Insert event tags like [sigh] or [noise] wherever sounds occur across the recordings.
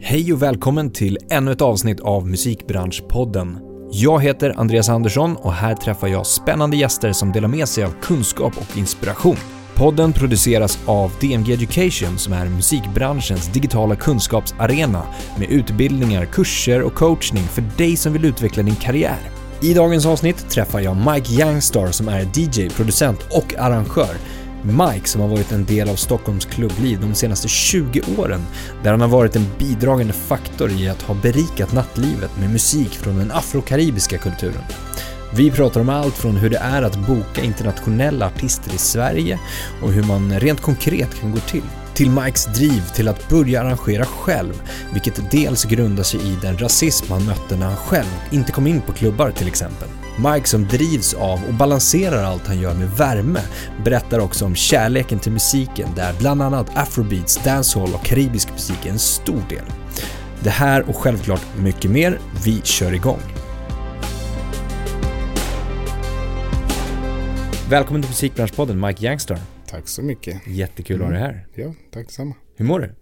Hej och välkommen till ännu ett avsnitt av Musikbranschpodden. Jag heter Andreas Andersson och här träffar jag spännande gäster som delar med sig av kunskap och inspiration. Podden produceras av DMG Education som är musikbranschens digitala kunskapsarena med utbildningar, kurser och coachning för dig som vill utveckla din karriär. I dagens avsnitt träffar jag Mike Youngstar som är DJ, producent och arrangör. Mike som har varit en del av Stockholms klubbliv de senaste 20 åren, där han har varit en bidragande faktor i att ha berikat nattlivet med musik från den afrokaribiska kulturen. Vi pratar om allt från hur det är att boka internationella artister i Sverige och hur man rent konkret kan gå till. Till Mikes driv till att börja arrangera själv, vilket dels grundar sig i den rasism han mötte när han själv inte kom in på klubbar till exempel. Mike som drivs av och balanserar allt han gör med värme berättar också om kärleken till musiken där bland annat afrobeats, dancehall och karibisk musik är en stor del. Det här och självklart mycket mer, vi kör igång. Välkommen till Musikbranschpodden, Mike Youngstar. Tack så mycket. Jättekul att ha dig här. Ja, tack detsamma. Hur mår du?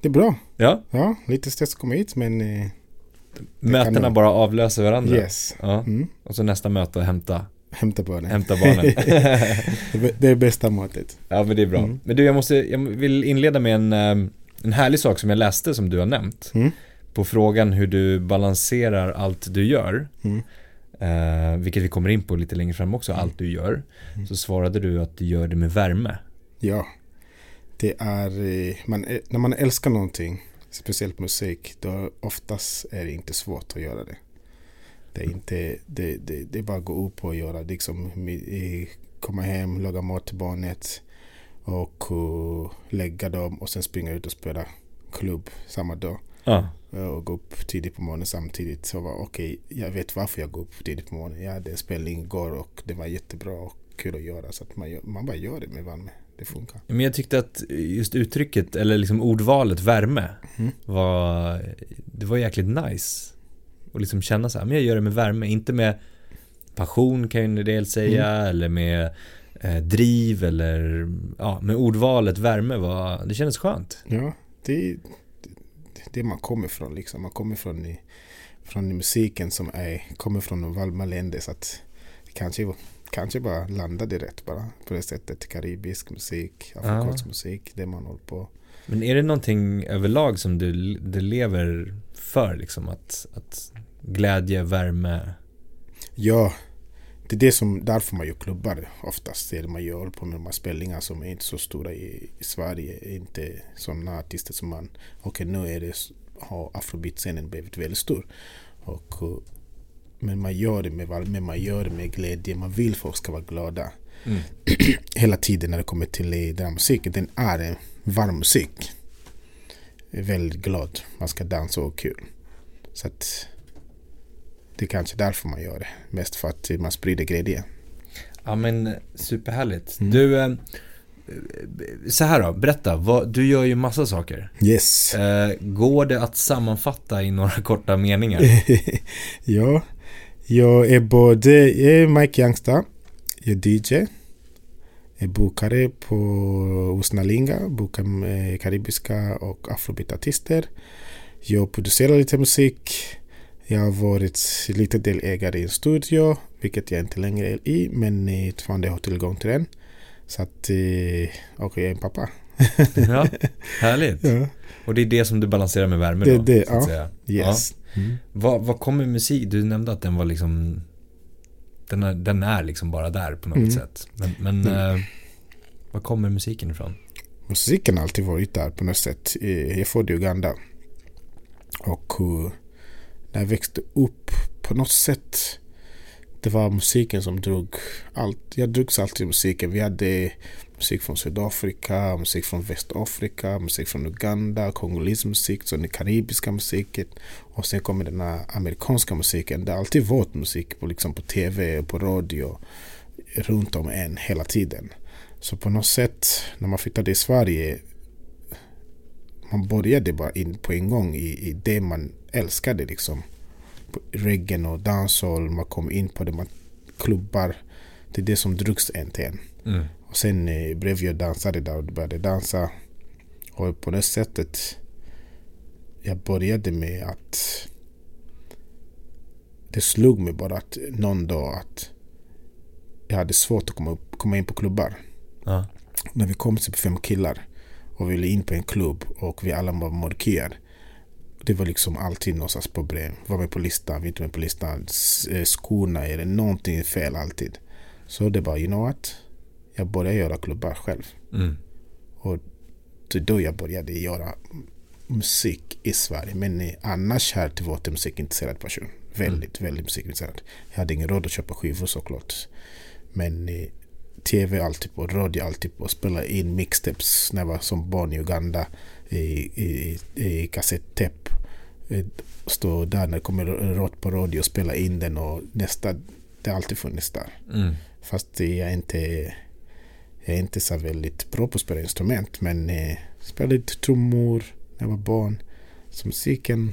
Det är bra. Ja, Ja, lite stress att komma hit men eh, mötena bara avlöser varandra. yes. Ja. Mm. Och så nästa möte, hämta, Hämta barnen. hämta barnen. [laughs] Det är- bästa måttet. ja men det är bra. Mm. Men du, jag måste, jag vill inleda med en, eh, en härlig sak som jag läste som du har nämnt. Mm. På frågan hur du balanserar allt du gör, Mm. eh, vilket vi kommer in på lite längre fram också, allt du gör. Mm. Så svarade du att du gör det med värme. Ja. Det är, eh, man, ä- när man älskar någonting, speciellt musik, då oftast är det inte svårt att göra det. Det är inte, det, det, det är bara att gå upp och göra, liksom, eh, komma hem, laga mat till barnet och eh, lägga dem och sen springa ut och spela klubb samma dag. Ja. och gå upp tidigt på morgonen samtidigt. Så var okej, jag vet varför jag går upp tidigt på morgonen. Jag hade en spelning igår och det var jättebra och kul att göra. Så att man, man bara gör det med värme. Det funkar. Men jag tyckte att just uttrycket, eller liksom ordvalet värme, Mm. var, det var jäkligt nice. Och liksom känna så här, men jag gör det med värme, inte med passion kan jag en del säga, eller med eh, driv eller, ja, med ordvalet värme var, det kändes skönt. Ja, det är det man kommer ifrån liksom. Man kommer från, i, från i musiken som är, kommer från varma länder. Så att det kanske, kanske bara landade rätt bara på det sättet. Karibisk musik, afrikansk musik, det man håller på. Men är det någonting överlag som du, du lever för liksom, att, att glädje, värme, Ja, det är det som, därför man gör klubbar oftast. Det man gör på med de här spelningar som är inte så stora i, i Sverige. Inte sådana artister som man, okej nu är det, har afrobeat-scenen blivit väldigt stor. Och, eh, men man gör det med värme, man gör det med glädje, man vill folk ska vara glada. Mm. [clears throat] Hela tiden när det kommer till eh, den här musiken, den är en varm musik. Väldigt glad, man ska dansa och ha kul. Så att det är kanske därför man gör det. Mest för att man sprider glädje. Ja men superhärligt. Mm. Du, eh, så här då, berätta. Vad, du gör ju massa saker. Yes. Eh, går det att sammanfatta i några korta meningar? [laughs] ja, jag är både jag är Mike Youngstar, jag är DJ, jag bokare på hos Nalinga, bokar eh, karibiska och afrobeat-artister. Jag producerar lite musik. Jag har varit lite delägare i en studio, vilket jag inte längre är i, men fortfarande har tillgång till den. Så att, eh, och jag är en pappa. ja, [laughs] härligt. Ja. Och det är det som du balanserar med värme Det- då? det, så att ja. Yes. Vad, vad kommer musik? Du nämnde att den var liksom den är, den är liksom bara där på något Mm. sätt. Men, men Mm. eh, var kommer musiken ifrån? musiken har alltid varit där på något sätt. Jag födde i Uganda. Och eh, när jag växte upp på något sätt. Det var musiken som drog allt. Jag drogs alltid i musiken. Vi hade musik från Sydafrika, musik från Västafrika, musik från Uganda, kongolis musik, så den karibiska musiken. Och sen kommer den här amerikanska musiken. Det har alltid varit musik på, liksom på tv på radio runt om en hela tiden. Så på något sätt när man flyttade i Sverige man började bara in på en gång i, i det man älskade liksom. Reggae och dancehall, man kom in på det, man klubbar. Det är det som drogs en till en. Mm. Och sen eh, blev jag dansare där och började dansa. Och på det sättet jag började med att det slog mig bara att någon dag att jag hade svårt att komma, upp, komma in på klubbar. Ja. När vi kom till fem killar och vi ville in på en klubb och vi alla var mörker. Det var liksom alltid någonstans problem. Var med på listan, vi inte med på listan. eh, Skorna, är det någonting fel alltid? Så det bara, you know what? Jag började göra klubbar själv. Mm. Och det då jag började göra musik i Sverige. Men annars här till var jag musikintresserad person. Väldigt, väldigt musikintresserad. Jag hade ingen råd att köpa skivor såklart. Men tv alltid på, radio alltid på. Spela in mixtapes när jag var som barn i Uganda i, i, kassettape. Eh, Stå där när det kommer råd på radio och spela in den och nästa, det har alltid funnits där. Mm. Fast jag är inte, jag är inte så väldigt bra på att spela instrument. Men eh, spelade lite trummor när jag var barn. Så musiken,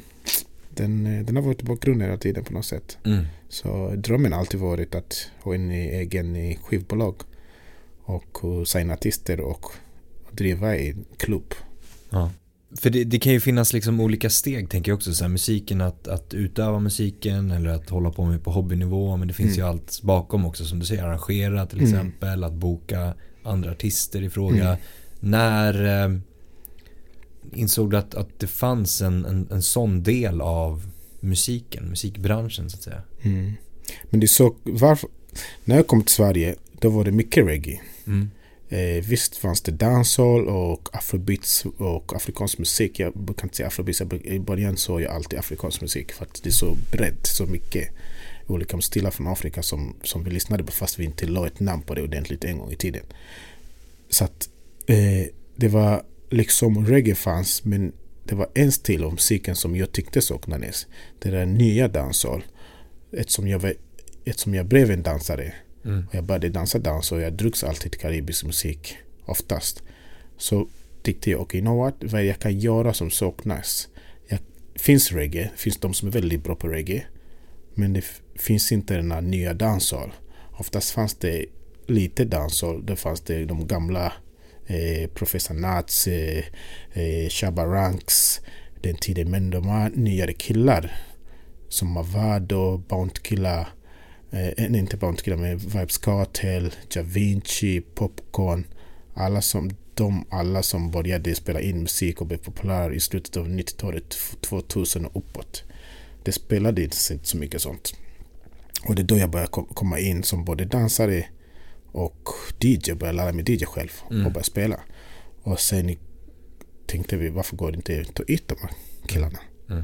den, eh, den har varit i bakgrunden hela tiden på något sätt. Mm. Så drömmen har alltid varit att ha en egen skivbolag. Och signa artister och driva en klubb. Ja. För det, det kan ju finnas liksom olika steg tänker jag också. Så här, musiken, att, att utöva musiken eller att hålla på med på hobbynivå. Men det finns Mm. ju allt bakom också som du säger. Arrangera till Mm. exempel. Att boka andra artister i fråga. Mm. När eh, insåg du att, att det fanns en, en, en sån del av musiken, musikbranschen så att säga? Mm. Men det är så, varför, när jag kom till Sverige då var det mycket reggae. Mm. Eh, visst fanns det dancehall och afrobeats och afrikansk musik. Jag brukar inte säga afrobeats. I början såg jag alltid afrikansk musik för att det är så brett, så mycket olika stilar från Afrika som, som vi lyssnade på fast vi inte la ett namn på det ordentligt en gång i tiden. Så att eh, det var liksom reggae fanns men det var en stil av musiken som jag tyckte saknades. Det där nya dancehall. Eftersom jag, var, eftersom jag blev en dansare Mm. och jag började dansa dans och jag drogs alltid till karibisk musik oftast. Så tyckte jag, okej, okay, you know what? Vad jag kan göra som saknas? Jag, finns reggae, finns de som är väldigt bra på reggae. Men det finns inte den här nya dancehall. Oftast fanns det lite dancehall. Det fanns det de gamla eh, Professor Nats, eh, eh, Shabba Ranks, den tiden. Men de här nyare killar som Mavado, Bount killar eh, inte Bounty Killer, men Vibes Cartel, Da Vinci, Popcorn. Alla som, de alla som började spela in musik och blev populära i slutet av 90-talet, 2000 och uppåt. Det spelade inte så mycket sånt. Och det är då jag började kom- komma in som både dansare och DJ. Började lära mig DJ själv Mm. och började spela. Och sen tänkte vi, varför går det inte att ta ut de här killarna? Mm.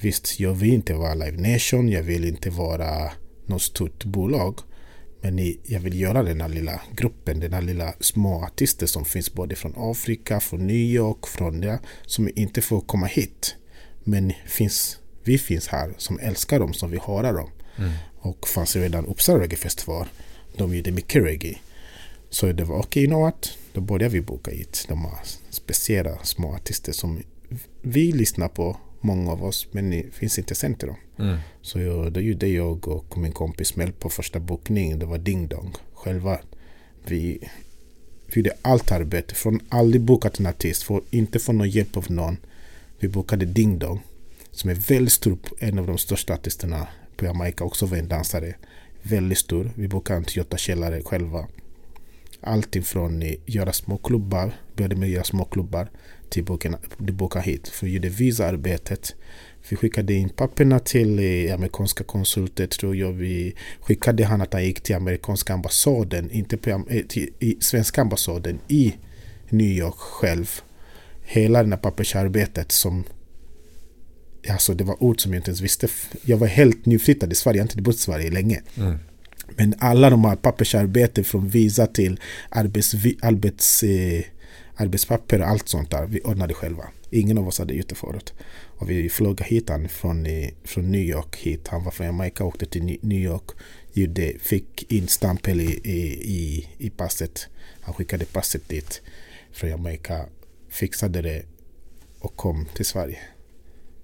Visst, jag vill inte vara Live Nation, jag vill inte vara något stort bolag. Men jag vill göra den här lilla gruppen, den här lilla små artister som finns både från Afrika, från New York, från där, som inte får komma hit. Men finns, vi finns här som älskar dem, som vill höra dem. Mm. Och fanns redan Uppsala Reggae Festival. De gjorde mycket reggae. Så det var okej, okay, you know what? Då började vi boka hit de här speciella små artister som vi lyssnar på, många av oss, men det finns inte sen till dem. Mm. Så jag, då gjorde jag och min kompis Mel på första bokningen. Det var Ding Dong. Själva. Vi, vi gjorde allt arbete. Från aldrig bokat en artist. För, inte få någon hjälp av någon. Vi bokade Ding Dong. Som är väldigt stor. En av de största artisterna på Jamaica. Också var en dansare. Väldigt stor. Vi bokade en Toyota källare själva. Allting från att göra små klubbar. Började med att göra små klubbar. Till boka, till boka hit. För vi gjorde visaarbetet. Vi skickade in papperna till eh, amerikanska konsulter tror jag. Vi skickade han att han gick till amerikanska ambassaden, inte på eh, till i svenska ambassaden i New York själv. Hela det här pappersarbetet som Alltså det var ord som jag inte ens visste. Jag var helt nyflyttad i Sverige, jag har inte bott i Sverige länge. Mm. Men alla de här pappersarbeten från visa till arbets, arbets, eh, arbetspapper och allt sånt där. Vi ordnade själva. Ingen av oss hade gjort det förut. Och vi flög hit han från, från New York hit. Han var från Jamaica och åkte till New York. Gjorde, fick in stämpel i, i, i, passet. Han skickade passet dit från Jamaica. Fixade det och kom till Sverige.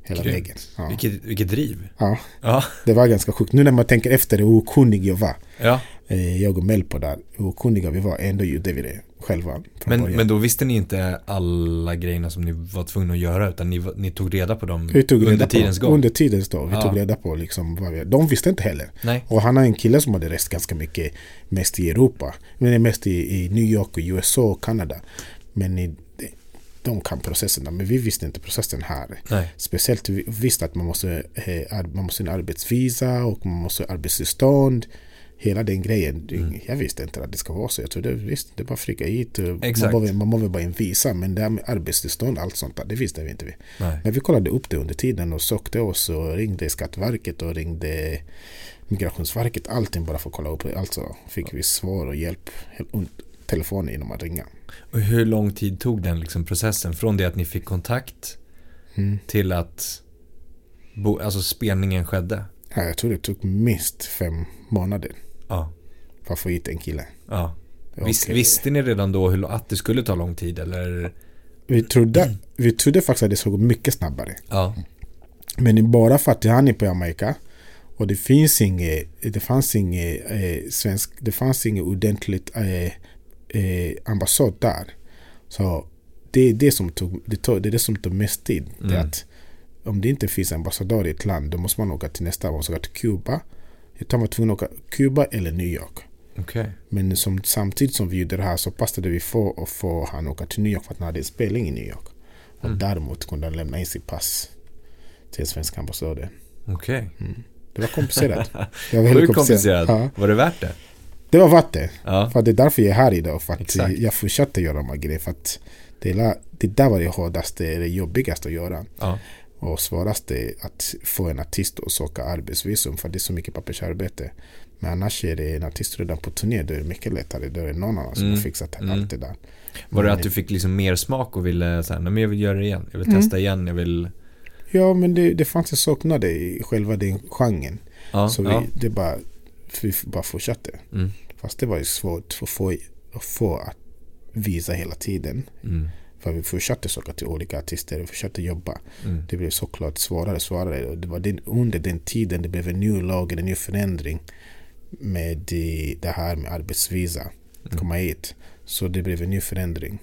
Hela Grymt. vägen. Ja. Vilket, vilket driv. ja, Ja. det var ganska sjukt. Nu när man tänker efter hur okunnig jag var. Ja. Eh, jag och Melpo där, hur okunniga vi var, ändå gjorde vi det själva. Men, men då visste ni inte alla grejerna som ni var tvungna att göra utan ni, ni tog reda på dem tog under tidens gång? Under tidens gång. Vi Ja. tog reda på liksom vad vi, De visste inte heller. Nej. Och han är en kille som hade rest ganska mycket, mest i Europa. Men mest i, i New York och USA och Kanada. Men i, de, kan processerna, men vi visste inte processen här. Nej. Speciellt vi visste att man måste, eh, man måste ha en arbetsvisa och man måste ha arbetstillstånd. Hela den grejen. Mm. Jag visste inte att det ska vara så. Jag trodde visst, det är bara att flyga hit. och Man Exakt. behöver, man behöver bara en visa. Men det här med arbetstillstånd allt sånt där, det visste vi inte. Vi. Nej. Men vi kollade upp det under tiden och sökte oss och ringde Skatteverket och ringde Migrationsverket. Allting bara för att kolla upp det. Alltså fick vi svar och hjälp. Telefonen genom att ringa. Och hur lång tid tog den liksom processen? Från det att ni fick kontakt Mm. till att bo, alltså spelningen skedde? Ja, jag tror det tog minst fem månader Ja. för att få hit en kille. ja. Vis, eh, visste ni redan då hur, att det skulle ta lång tid eller? Vi trodde, vi trodde faktiskt att det skulle gå mycket snabbare. Ja. Men bara för att han är på Jamaica och det finns inget, det fanns inget eh, svensk, det fanns inget ordentligt eh, eh, ambassad där. Så det är det som tog, det, tog, det, är det som tog mest tid. Det Mm. att om det inte finns ambassadör i ett land då måste man åka till nästa, man måste åka till Kuba. Jag var tvungen att åka Kuba eller New York. Okej. Men som, samtidigt som vi gjorde det här så passade vi för att få han åka till New York för att han hade en spelning i New York. Och Mm. däremot kunde han lämna in sitt pass till svenska ambassaden. Okej. Det var komplicerat. [laughs] Det var Sjukt komplicerat. Ja, Var det värt det? det var värt det. Ja. För det är därför jag är här idag. För att Exakt. jag fortsatte göra de här grejerna. För att det där var det hårdaste, det jobbigaste att göra. Ja. Och svåraste att få en artist att söka arbetsvisum. För det är så mycket pappersarbete. Men annars är det en artist redan på turné. Då är det mycket lättare. Då är det någon annan som Mm. har fixat Mm. allt det där. Var det Men- att du fick liksom mer smak och ville säga, nej men jag vill göra det igen. Jag vill Mm. testa igen, jag vill... Ja, men det, det fanns en saknade i själva den genren. Ja. så vi, ja. det bara, vi bara fortsatte. Mm. Fast det var ju svårt att få, att få att visa hela tiden. Mm. För vi fortsatte söka till olika artister, vi fortsatte jobba. Mm. Det blev såklart svårare och svårare. Och det var den, under den tiden det blev en ny lag, en ny förändring med det, det här med arbetsvisa. Mm. Komma hit. Så det blev en ny förändring.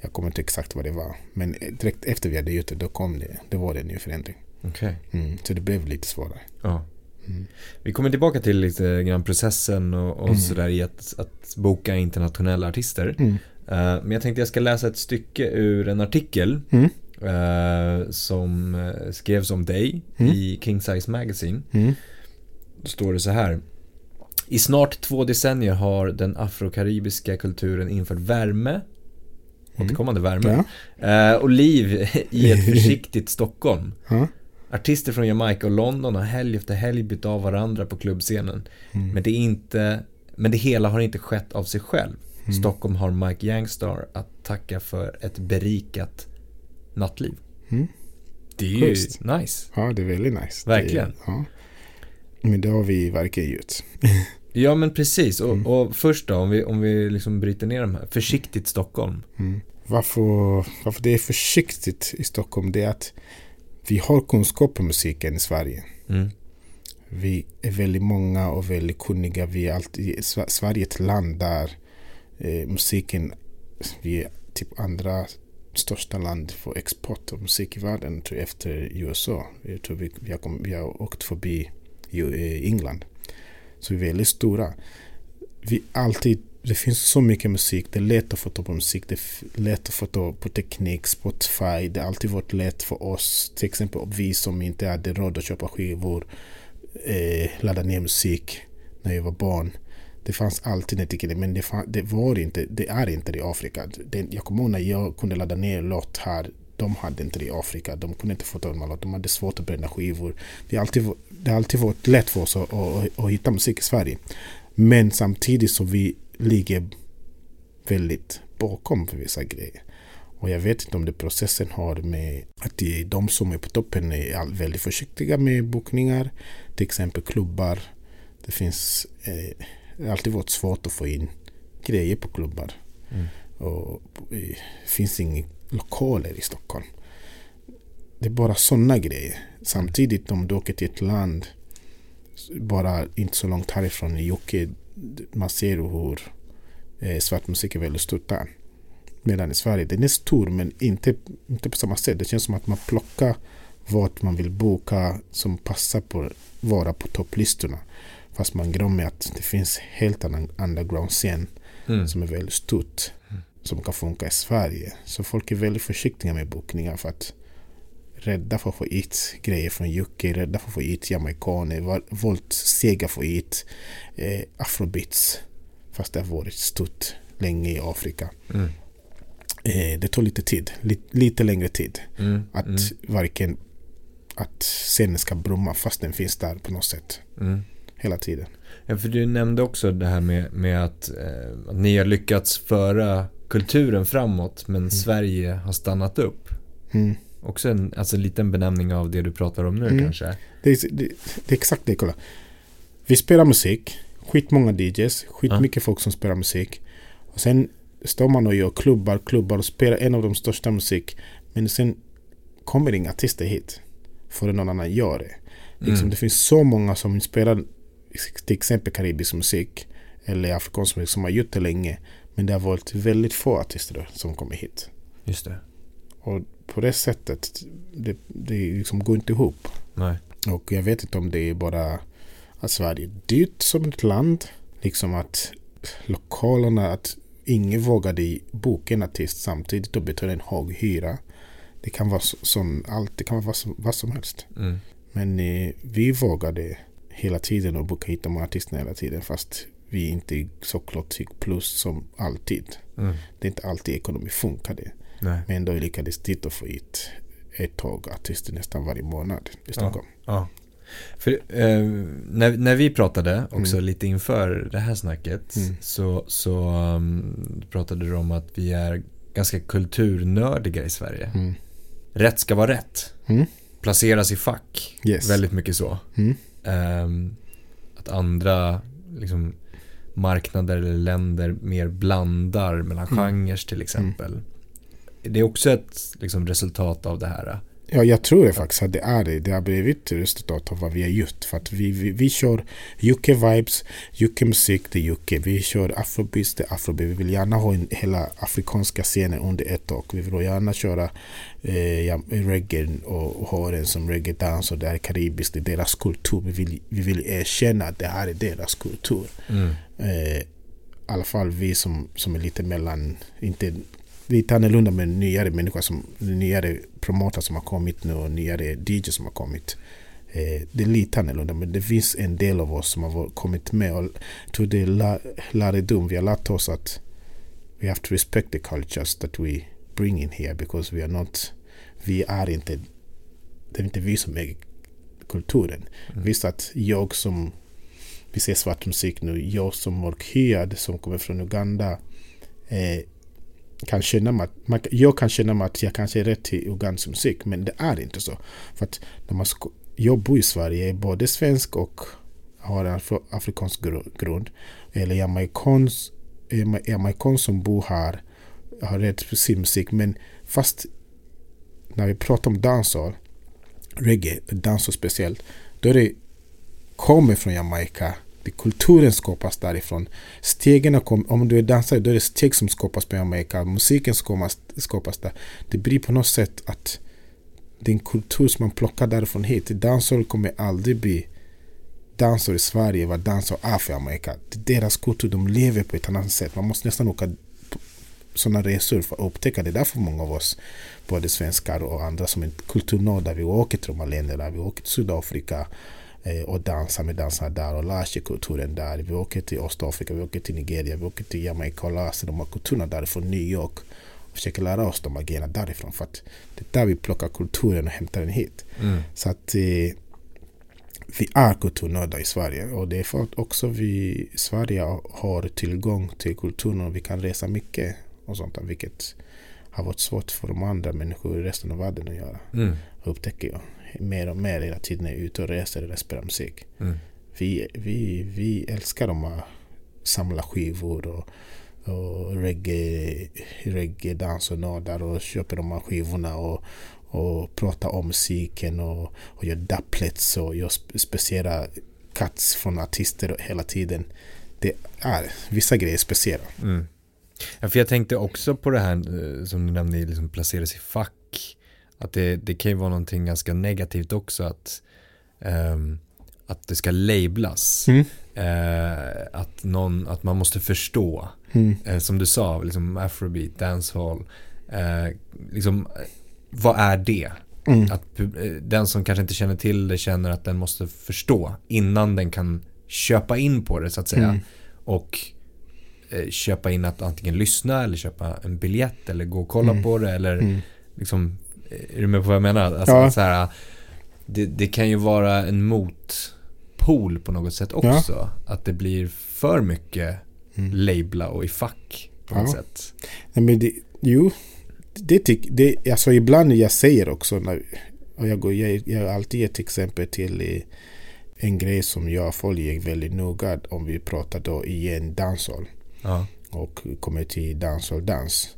Jag kommer inte exakt vad det var. Men direkt efter vi hade gjort det, då kom det. Det var det en ny förändring. Okej. Mm. Så det blev lite svårare. Ja. Mm. Vi kommer tillbaka till lite grann processen och, och Mm. sådär i att, att boka internationella artister. Mm. Eh, men jag tänkte jag ska läsa ett stycke ur en artikel Mm. eh, som eh, skrevs om dig Mm. i King Size Magazine. Mm. Då står det så här. I snart två decennier har den afrokaribiska kulturen infört värme, återkommande värme, Mm. Ja. och liv i ett [laughs] försiktigt Stockholm. Ja. Artister från Jamaica och London har helg efter helg bytt av varandra på klubbscenen. Mm. Men det är inte, men det hela har inte skett av sig själv. Mm. Stockholm har Mike Youngstar att tacka för ett berikat nattliv. Mm. Det är ju nice. ja, det är väldigt nice. Verkligen. Det, ja. Men det har vi verkligen gjort. [laughs] Ja men precis. Och, Mm. och först då, om vi, om vi liksom bryter ner de här. Försiktigt Stockholm. Mm. Varför, varför det är försiktigt i Stockholm det är att vi har kunskap om musiken i Sverige. Mm. Vi är väldigt många och väldigt kunniga. Vi är alltid, Sver- Sverige är ett land där eh, musiken, vi är typ andra största land för export av musik i världen tror jag, efter USA. Jag tror vi, vi, har, kom, vi har åkt förbi eh, England. Så vi är väldigt stora. Vi alltid, det finns så mycket musik. Det är lätt att få tag på musik. Det är lätt att få tag på teknik, Spotify. Det har alltid varit lätt för oss. Till exempel vi som inte hade råd att köpa skivor. Eh, ladda ner musik när jag var barn. Det fanns alltid en men det, fann, det var inte, det är inte det i Afrika. Det, jag kommer ihåg när jag kunde ladda ner låt här. De hade inte det i Afrika. De kunde inte få tag på de. De hade svårt att bränna skivor. Det har alltid, det har alltid varit lätt för oss att, att, att hitta musik i Sverige. Men samtidigt så vi ligger väldigt bakom för vissa grejer. Och jag vet inte om det processen har med att det är de som är på toppen är väldigt försiktiga med bokningar. Till exempel klubbar. Det finns eh, det har alltid varit svårt att få in grejer på klubbar. Mm. Och det finns inga lokaler i Stockholm. Det är bara sådana grejer. Samtidigt om du åker till ett land bara inte så långt härifrån i UK man ser hur eh, svart musik är väldigt stort där. Medan i Sverige, den är stor men inte, inte på samma sätt. Det känns som att man plockar vart man vill boka som passar på vara på topplistorna. Fast man glömmer att det finns helt annan underground-scen mm. som är väldigt stort. Mm. Som kan funka i Sverige. Så folk är väldigt försiktiga med bokningar för att rädda för att få hit grejer från UK, rädda för att få hit jamaikaner, våldssega få hit eh, afrobeats. Fast det har varit stort länge i Afrika. Mm. Eh, det tar lite tid, lite, lite längre tid. Mm. Att mm. varken att scenen ska brumma fast den finns där på något sätt. Mm. Hela tiden. Ja, för du nämnde också det här med, med att, eh, att ni har lyckats föra kulturen framåt men mm. Sverige har stannat upp. Mm. Också en alltså, liten benämning av det du pratar om nu mm. kanske. Det är, det, det är, exakt det, kolla. Vi spelar musik, skitmånga DJs, skitmycket ja. folk som spelar musik. Och sen står man och gör klubbar, klubbar och spelar en av de största musik. Men sen kommer inga artister hit förrän någon annan gör det. Liksom, mm. Det finns så många som spelar till exempel karibisk musik eller afrikansk musik som har gjort det länge. Men det har varit väldigt få artister som kommer hit. Just det. Och på det sättet, det, det liksom går inte ihop. Nej. Och jag vet inte om det är bara att Sverige är dyrt som ett land. Liksom att lokalerna, att ingen vågade boka en artist samtidigt och betala en hög hyra. Det kan vara sån, allt, det kan vara vad som, vad som helst. Mm. Men eh, vi vågade hela tiden och boka hit de här artisterna hela tiden fast vi inte såklart fick plus som alltid. Mm. Det är inte alltid ekonomi funkar det. Nej. Men ändå lyckades dit och få hit ett tag artister nästan varje månad i Stockholm. Ja, ja. För, eh, när, när vi pratade också mm. lite inför det här snacket mm. så, så um, pratade du om att vi är ganska kulturnördiga i Sverige. Mm. Rätt ska vara rätt. Mm. Placeras i fack. Yes. Väldigt mycket så. Um, att andra liksom, marknader eller länder mer blandar mellan mm. genrer till exempel. Mm. Det är också ett liksom, resultat av det här. Ja, jag tror det faktiskt att det är det. Det har blivit resultat av vad vi har gjort. För att vi, vi, vi kör UK-vibes, UK-musik, det är UK. Vi kör afrobeats, det är afrobeat. Vi vill gärna ha en, hela afrikanska scenen under ett tak. Vi vill gärna köra eh, reggae och, och ha den som reggae-dans och det är karibiskt, det är deras kultur. Vi vill, vi vill erkänna att det här är deras kultur. Mm. Eh, I alla fall vi som, som är lite mellan, inte lite annorlunda med nyare människor, som, nyare promoter som har kommit nu och nyare DJ som har kommit. Eh, det är lite annorlunda men det finns en del av oss som har kommit med och jag tror det är lärdom. Vi har lärt oss att we have to respect the cultures that we bring in here because we are not, vi är inte, det är inte vi som äger kulturen. Mm. Visst att jag som, vi ser svart musik nu, jag som mörkhyad som kommer från Uganda eh, kan känna mig att, man, jag kan känna mig att jag kanske är rätt till ugandisk musik men det är inte så. För att när man, jag bor i Sverige, är både svensk och har en afrikansk grund. Eller jamaikans, jamaikan som bor här har rätt till sin musik men fast när vi pratar om dansar, reggae, dansar speciellt, då är det kommer från Jamaica kulturen skapas därifrån. Stegen kom, om du är dansare då är det steg som skapas på Jamaica. Musiken skapas, skapas där. Det blir på något sätt att den kultur som man plockar därifrån hit. Dansare kommer aldrig bli dansare i Sverige vad dansare är för Jamaica. Det är deras kultur, de lever på ett annat sätt. Man måste nästan åka sådana resor för att upptäcka det. Därför många av oss, både svenskar och andra som är kulturnördar, vi åker till de här länderna. Vi åker till Sydafrika, och dansar med dansarna där och lär sig kulturen där. Vi åker till Östafrika, vi åker till Nigeria, vi åker till Jamaica och lär sig de här kulturerna därifrån New York och försöker lära oss de agerna därifrån för att det är där vi plockar kulturen och hämtar den hit. Mm. Så att eh, vi är kulturnördar i Sverige och det är för att också vi i Sverige har tillgång till kulturen och vi kan resa mycket och sånt där, vilket har varit svårt för de andra människor i resten av världen att göra. Mm. Upptäcker jag mer och mer hela tiden är ute och reser eller spelar musik. Mm. Vi, vi, vi älskar de att samla skivor och, och reggae, reggae dans och nördar och köper de här skivorna och, och pratar om musiken och, och gör dubplets och gör speciella cuts från artister hela tiden. det är vissa grejer speciella. Mm. Ja, för jag tänkte också på det här eh, som du nämnde, liksom placeras i fack. Att det, det kan ju vara någonting ganska negativt också att, um, att det ska lablas. Mm. Uh, att, någon, att man måste förstå. Mm. Uh, som du sa, liksom afrobeat, dancehall. Uh, liksom, vad är det? Mm. Att den som kanske inte känner till det känner att den måste förstå innan den kan köpa in på det så att säga. Mm. Och köpa in att antingen lyssna eller köpa en biljett eller gå och kolla Mm. på det eller Mm. liksom, är du med på vad jag menar? Alltså, Ja. så här, det, det kan ju vara en motpol på något sätt också. Att det blir för mycket Mm. labla och i fack på Ja. något sätt. Nej, men det, jo, det tycker det, alltså ibland jag säger också när, och jag, går, jag, jag har alltid gett exempel till en grej som jag följer väldigt noga om vi pratar då igen danshall Ja. och kommer till danshall dans.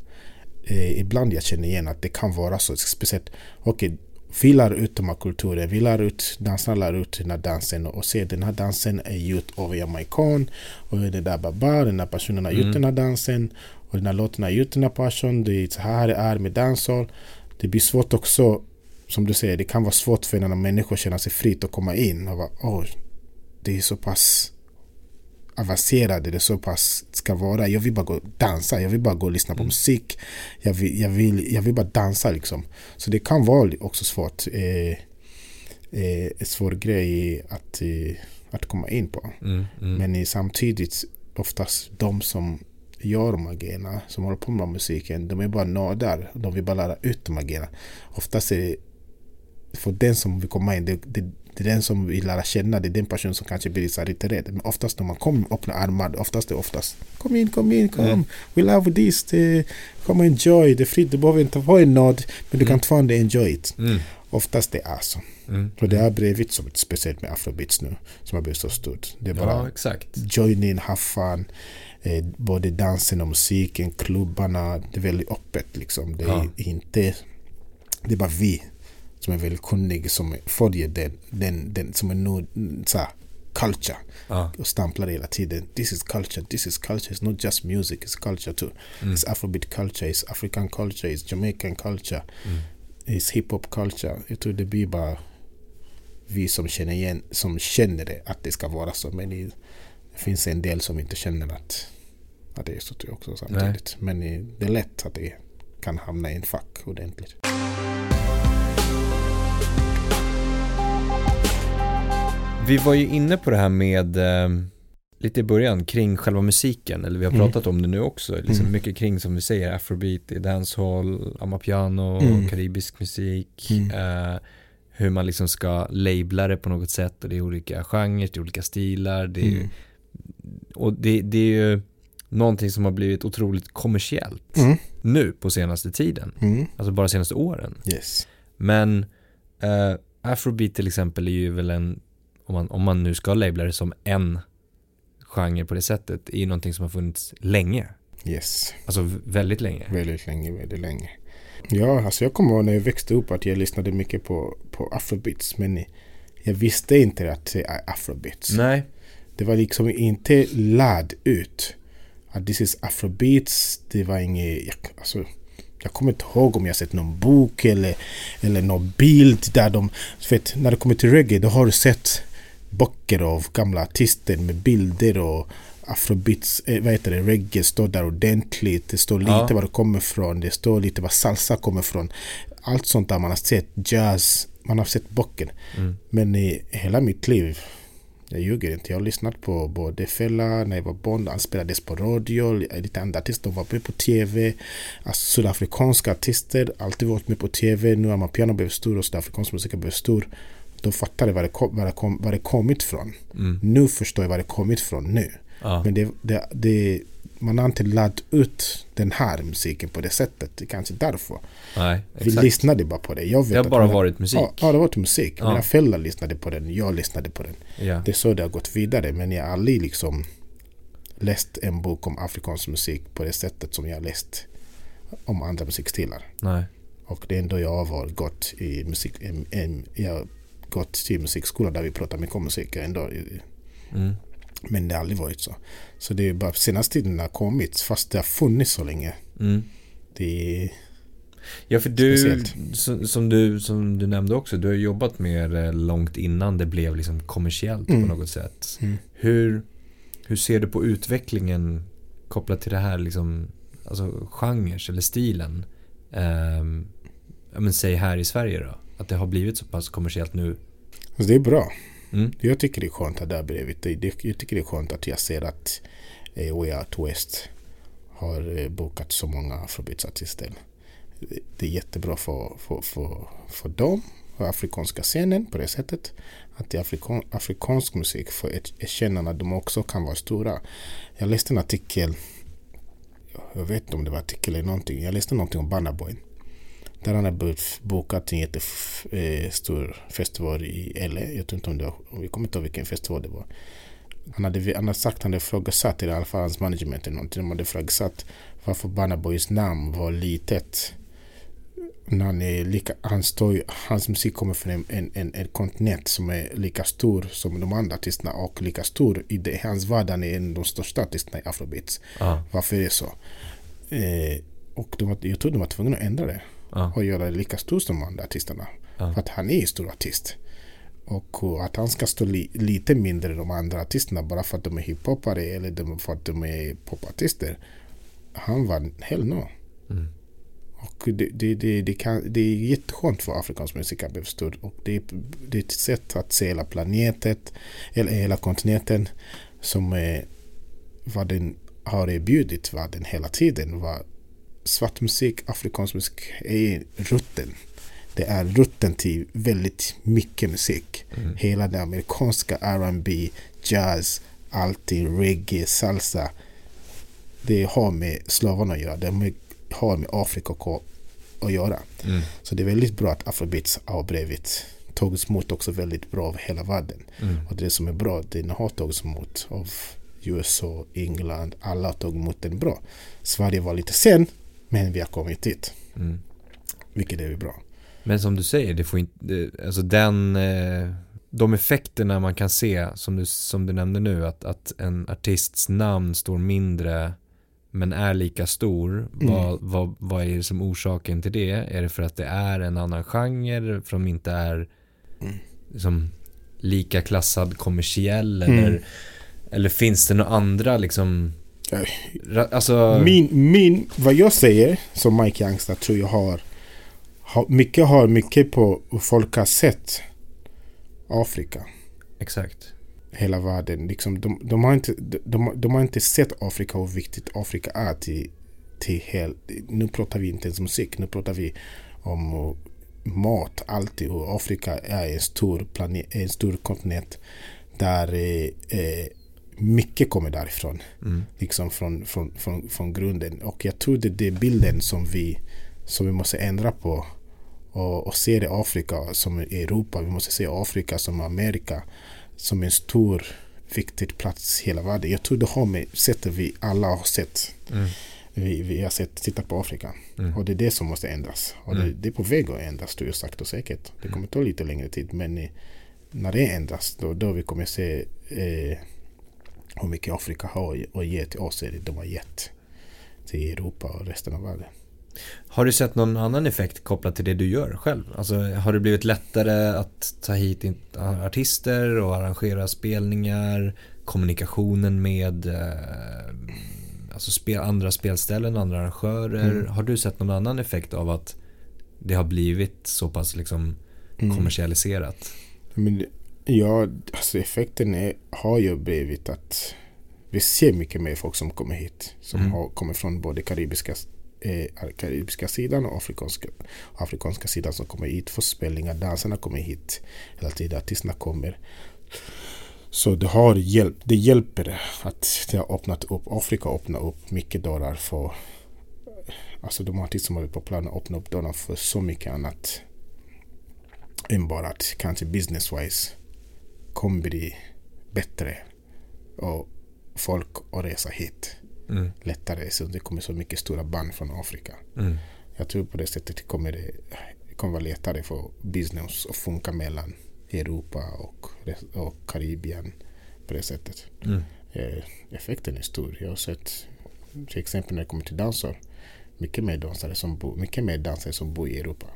Eh, ibland jag känner igen att det kan vara så speciellt. Okej, vi lär ut de här kulturen, vi lär ut, dansarna lär ut den här dansen och ser den här dansen är gjord av jamaican och det där baba, den här personen har gjort Mm. den här dansen och den här låten har gjort den här passion, det är så här det är med danshall. Det blir svårt också, som du säger, det kan vara svårt för en människa att känna sig fritt och komma in och vara, åh, det är så pass avancerade det så pass ska vara. Jag vill bara gå och dansa, jag vill bara gå och lyssna på Mm. musik. Jag vill, jag, vill, jag vill bara dansa liksom. Så det kan vara också svårt. Eh, eh, en svår grej att, eh, att komma in på. Mm, mm. Men samtidigt oftast de som gör de här grejerna, som håller på med musiken, de är bara nördar. De vill bara lära ut de här grejerna. Oftast är det för den som vill komma in, det, det, det är den som vill lära känna, det är den personen som kanske blir så lite rädd. Men oftast när man kommer och öppnar armar, oftast det är oftast Kom in, kom in, kom. Mm. We love this. Det, och enjoy. Det är fritt, du behöver inte vara en nörd. Men du Mm. kan fortfarande enjoy it. Mm, Oftast det är så. mm. Och det har blivit så speciellt med afrobeats nu. Som har blivit så stort. Det är bara Ja, exakt. join in, ha fun. Eh, både dansen och musiken, klubbarna. Det är väldigt öppet liksom. Det är Ja. inte... Det är bara vi som är väldigt kunniga som följer den, den, den som är nu så här, culture Ja. och stamplar hela tiden. This is culture, this is culture. It's not just music, it's culture too. Mm. It's afrobeat culture, it's african culture, it's jamaican culture, Mm. it's hiphop culture. Jag tror det blir bara vi som känner igen, som känner det, att det ska vara så. Men det finns en del som inte känner att, att det är så tror jag också samtidigt. Men eh, det är lätt att det kan hamna i en fack ordentligt. Vi var ju inne på det här med eh, lite i början kring själva musiken, eller vi har Mm. pratat om det nu också, liksom Mm. mycket kring som vi säger, afrobeat, dancehall, amapiano, Mm. karibisk musik, Mm. eh, hur man liksom ska labla det på något sätt och det är olika genrer, det är olika stilar, det är ju, Mm. och det, det är ju någonting som har blivit otroligt kommersiellt Mm. nu på senaste tiden, Mm. alltså bara senaste åren. Yes. Men eh, afrobeat till exempel är ju väl en, om man, om man nu ska labla det som en genre på det sättet, är ju någonting som har funnits länge. Yes. Alltså väldigt länge. Väldigt länge, väldigt länge. Ja, alltså jag kommer ihåg när jag växte upp att jag lyssnade mycket på, på afrobeats. Men jag visste inte att det är afrobeats. Nej. Det var liksom inte lärd ut. Att this is afrobeats. Det var inget... Jag, alltså, jag kommer inte ihåg om jag sett någon bok eller, eller någon bild där de... För att när det kommer till reggae då har du sett böcker av gamla artister med bilder och afrobeats, eh, vad heter det, reggae står där ordentligt. Det står lite Ja. var det kommer ifrån. Det står lite var salsa kommer ifrån. Allt sånt där man har sett, jazz, man har sett böcker. Mm. Men i hela mitt liv, jag ljuger inte, jag har lyssnat på både Fela när jag var barn, han spelades på radio, lite andra artister var med på TV. Alltså sydafrikanska artister, alltid varit med på TV. Nu har man piano blivit stor och sydafrikansk musik har blivit stor. Då fattar jag var det, kom, var det, kom, var det kommit från. Mm. Nu förstår jag var det kommit från nu. Ja. Men det, det, det, man har inte lärt ut den här musiken på det sättet. Det är kanske därför. Nej, Vi lyssnade bara på det. Jag vet Det har bara mina- varit musik. Ja, ja, det var till musik. Ja. Mina föräldrar lyssnade på den, jag lyssnade på den. Ja. Det är så det har gått vidare. Men jag har aldrig liksom läst en bok om afrikansk musik på det sättet som jag har läst om andra musikstilar. Nej. Och det är ändå jag har gått i musik... En, en, jag har gått till musikskola där vi pratar mycket om musik. Ändå Mm. Men det har aldrig varit så. Så det är bara senaste tiden har kommit fast det har funnits så länge. Mm. Det är Ja, för du, som, som, du, som du nämnde också, du har jobbat med det långt innan det blev liksom kommersiellt Mm. på något sätt. Mm. Hur, hur ser du på utvecklingen kopplat till det här, liksom, alltså genres eller stilen? Ja, men säg här i Sverige då, att det har blivit så pass kommersiellt nu. alltså det är bra. Mm. Jag tycker det är skönt att där bredvid. Det, det, jag tycker det är skönt att jag ser att eh, We Are To West har eh, bokat så många afrobeatsartister. Det, det är jättebra för, för, för, för dem, för afrikanska scenen på det sättet. Att det afrikan, afrikansk musik för ett erkännande att de också kan vara stora. Jag läste en artikel, jag vet inte om det var artikel eller någonting. Jag läste någonting om Burna Boy. Där han har bokat en jättestor festival i LA. Jag tror inte om det var, jag kommer inte ihåg vilken festival det var. Han hade, han hade sagt, han hade ifrågasatt, i alla fall hans management eller någonting, de hade ifrågasatt varför Burna Boys namn var litet. När han, är lika, han står, hans musik kommer från en, en, en, en kontinent som är lika stor som de andra artisterna och lika stor i det, hans värld. Han är en av de största artisterna i afrobeats. Ja, Varför är det så? Eh, och de, jag tror de var tvungna att ändra det ja, och göra det lika stor som de andra artisterna. Ja. För att han är en stor artist. Och att han ska stå li, lite mindre än de andra artisterna bara för att de är hiphopare eller de, för att de är popartister. Han var hell no. mm. Och det, det, det, det, kan, det är jätteskönt för afrikansk musik att bli stor. Och det, är- det är ett sätt att se hela planeten, eller hela kontinenten, som är vad den har erbjudit världen hela tiden. Vad svart musik, afrikansk musik är rutten. Det är rutten till väldigt mycket musik. Mm. Hela det amerikanska R&B, jazz, allting, reggae, salsa. Det har med slavarna att göra. Det har med, Afrika att- att göra. Mm. Så det är väldigt bra att afrobeats har blivit tagits emot också väldigt bra av hela världen. Mm. Och det som är bra, den har tagits emot av USA, England, alla har tagit emot den bra. Sverige var lite sen, men vi har kommit dit. Mm. Vilket är bra. Men som du säger, det får inte, alltså den, eh, de effekterna man kan se, som du, som du nämnde nu, att, att en artists namn står mindre men är lika stor. Vad, vad, vad är det som orsaken till det? Är det för att det är en annan genre, för att de inte är Mm. liksom, lika klassad kommersiell? Mm. Eller, eller finns det några andra liksom, alltså, Min, min, vad jag säger som Mike Youngster tror jag har, har mycket har mycket på hur folk har sett Afrika. exakt. hela världen. Liksom, de, de, har inte, de, de har inte sett Afrika och hur viktigt Afrika är till, till hel, Nu pratar vi inte ens musik. Nu pratar vi om uh, mat, alltid. Och Afrika är en stor, planet, en stor kontinent där eh, eh, mycket kommer därifrån. Mm. Liksom från, från, från, från grunden. Och jag tror det är bilden som vi, som vi måste ändra på. Och, och se det Afrika som Europa. Vi måste se Afrika som Amerika som en stor viktig plats i hela världen. Jag tror det har med sättet vi alla har sett. Mm. Vi, vi har sett, tittat på Afrika. Mm. Och det är det som måste ändras. Och det, Mm. det är på väg att ändras, tror jag sagt och säkert. Det kommer ta lite längre tid. Men eh, när det ändras, då, då vi kommer se eh, hur mycket Afrika har att ge till oss. Eller de har gett till Europa och resten av världen. Har du sett någon annan effekt kopplat till det du gör själv? Alltså har det blivit lättare att ta hit artister och arrangera spelningar? Kommunikationen med eh, alltså spel, andra spelställen, andra arrangörer? Mm. Har du sett någon annan effekt av att det har blivit så pass liksom Mm. kommersialiserat? Men ja, alltså effekten är, har ju blivit att vi ser mycket mer folk som kommer hit. Som Mm. har, kommer från både karibiska, eh, karibiska sidan och afrikanska, afrikanska sidan som kommer hit för spelningar. Dansarna kommer hit hela tiden. Artisterna kommer. Så det har hjälpt. Det hjälper att det har öppnat upp. Afrika har öppnat upp mycket dörrar för Alltså de artister som har varit på plan har öppnat upp dörrar för så mycket annat än bara att kanske business-wise kommer bli bättre och folk att resa hit Mm. lättare. Så det kommer så mycket stora band från Afrika. Mm. Jag tror på det sättet kommer det, kommer vara lättare för business att funka mellan Europa och, och Karibien. på det sättet. Mm. Eh, effekten är stor. Jag har sett till exempel när det kommer till dansar. Mycket mer dansare som, bo, mycket mer dansare som bor i Europa.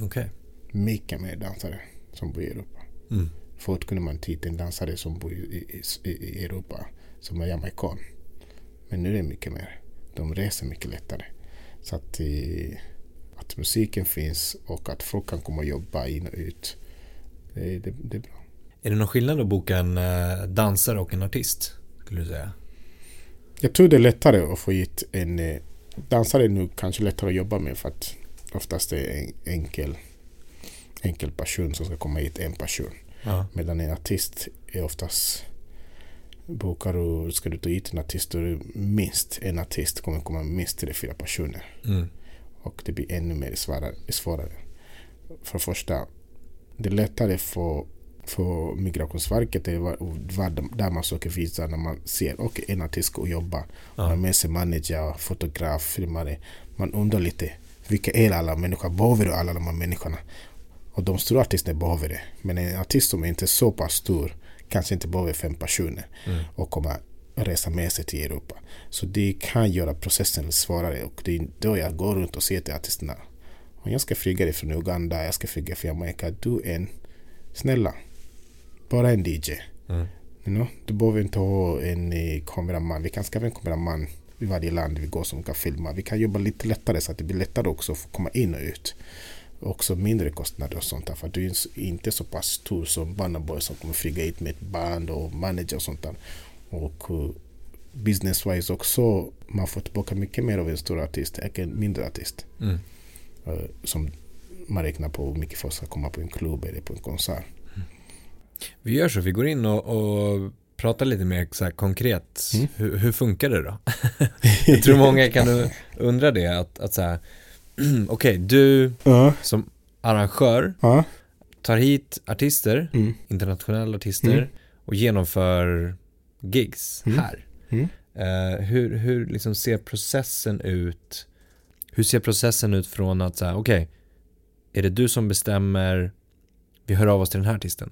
Okej. Mycket mer dansare som bor i Europa. Mm. Förut kunde man ta hit en dansare som bor i, i, i Europa som är jamaican. Men nu är det mycket mer. De reser mycket lättare. Så att, eh, att musiken finns och att folk kan komma och jobba in och ut. Det, det, det är bra. Är det någon skillnad att boka en eh, dansare och en artist? Skulle du säga? Jag tror det är lättare att få hit en eh, dansare nu kanske lättare att jobba med för att oftast är det en enkel, enkel person som ska komma hit, en person. Ja. Medan en artist är oftast bokar du, ska du ta hit en artist då är det minst en artist kommer komma minst tre, fyra personer. Mm. Och det blir ännu mer svårare. svårare. För det första, det är lättare för, för Migrationsverket, var, var, där man söker visa när man ser okay, en artist ska jobba. Ja. Man har med sig manager, fotograf, filmare. Man undrar lite, vilka är alla människor? Behöver du alla de här människorna? Och de stora artisterna behöver det. Men en artist som inte är så pass stor kanske inte behöver fem personer Mm. och komma resa med sig till Europa. Så det kan göra processen svårare och det är då jag går runt och säger till artisterna om jag ska flyga dig från Uganda, jag ska flyga från Jamaica, du är en snälla, bara en DJ. Mm. You know? Du behöver inte ha en eh, kameraman, vi kan skaffa en kameraman i varje land vi går som kan filma. Vi kan jobba lite lättare så att det blir lättare också att komma in och ut. Också mindre kostnader och sånt där. För du är inte så pass stor som Burna Boy som kommer flyga hit med ett band och manager och sånt där. Och uh, business-wise också, man får tillbaka mycket mer av en stor artist än en mindre artist. Mm. Uh, som man räknar på hur mycket folk ska komma på en klubb eller på en konsert. Vi gör så, vi går in och, och pratar lite mer så konkret. Mm. Hur, hur funkar det då? [laughs] Jag tror många kan [laughs] undra det, att, att så här, [clears throat] okej, du Ja, som arrangör ja. tar hit artister, Mm. internationella artister Mm. och genomför gigs Mm. här. Eh, hur hur liksom ser processen ut? Hur ser processen ut från att säga, okej, är det du som bestämmer, vi hör av oss till den här artisten?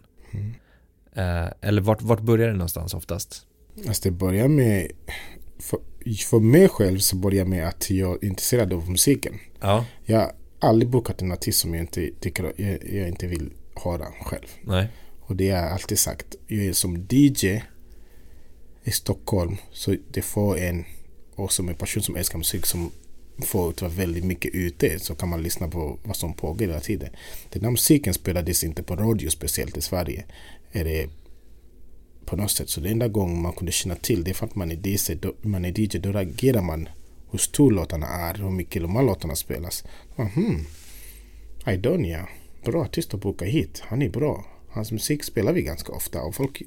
Eh, eller vart, vart börjar det någonstans oftast? Alltså det börjar med, för, för mig själv så börjar med att jag är intresserad av musiken. Ja, Jag har aldrig bokat en artist som jag inte tycker jag, jag inte vill höra själv. nej, Och det har jag alltid sagt. Jag är som DJ i Stockholm så det får en och som en person som älskar musik som får vara väldigt mycket ute så kan man lyssna på vad som pågår hela tiden. Den här musiken spelades inte på radio speciellt i Sverige. Är det på något sätt. Så det enda gången man kunde känna till det är för att man är DJ, då, man är DJ då reagerar man hur stor låtarna är, hur mycket de här låtarna spelas. Man, hmm, Idonia, bra artist att boka hit. Han är bra. Hans musik spelar vi ganska ofta och folk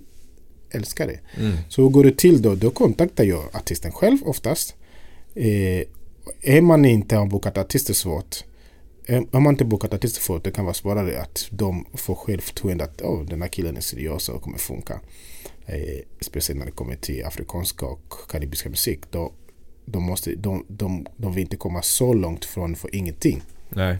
älskar det. mm. Så hur går det till då? Då kontaktar jag artisten själv oftast. Eh, är man inte har bokat artister svårt. eh, Har man inte bokat artister förut, det kan vara svårare att de får självförtroende att oh, den här killen är seriös och kommer funka. Eh, speciellt när det kommer till afrikanska och karibiska musik. Då, då måste, de, de, de vill inte komma så långt från för ingenting. nej,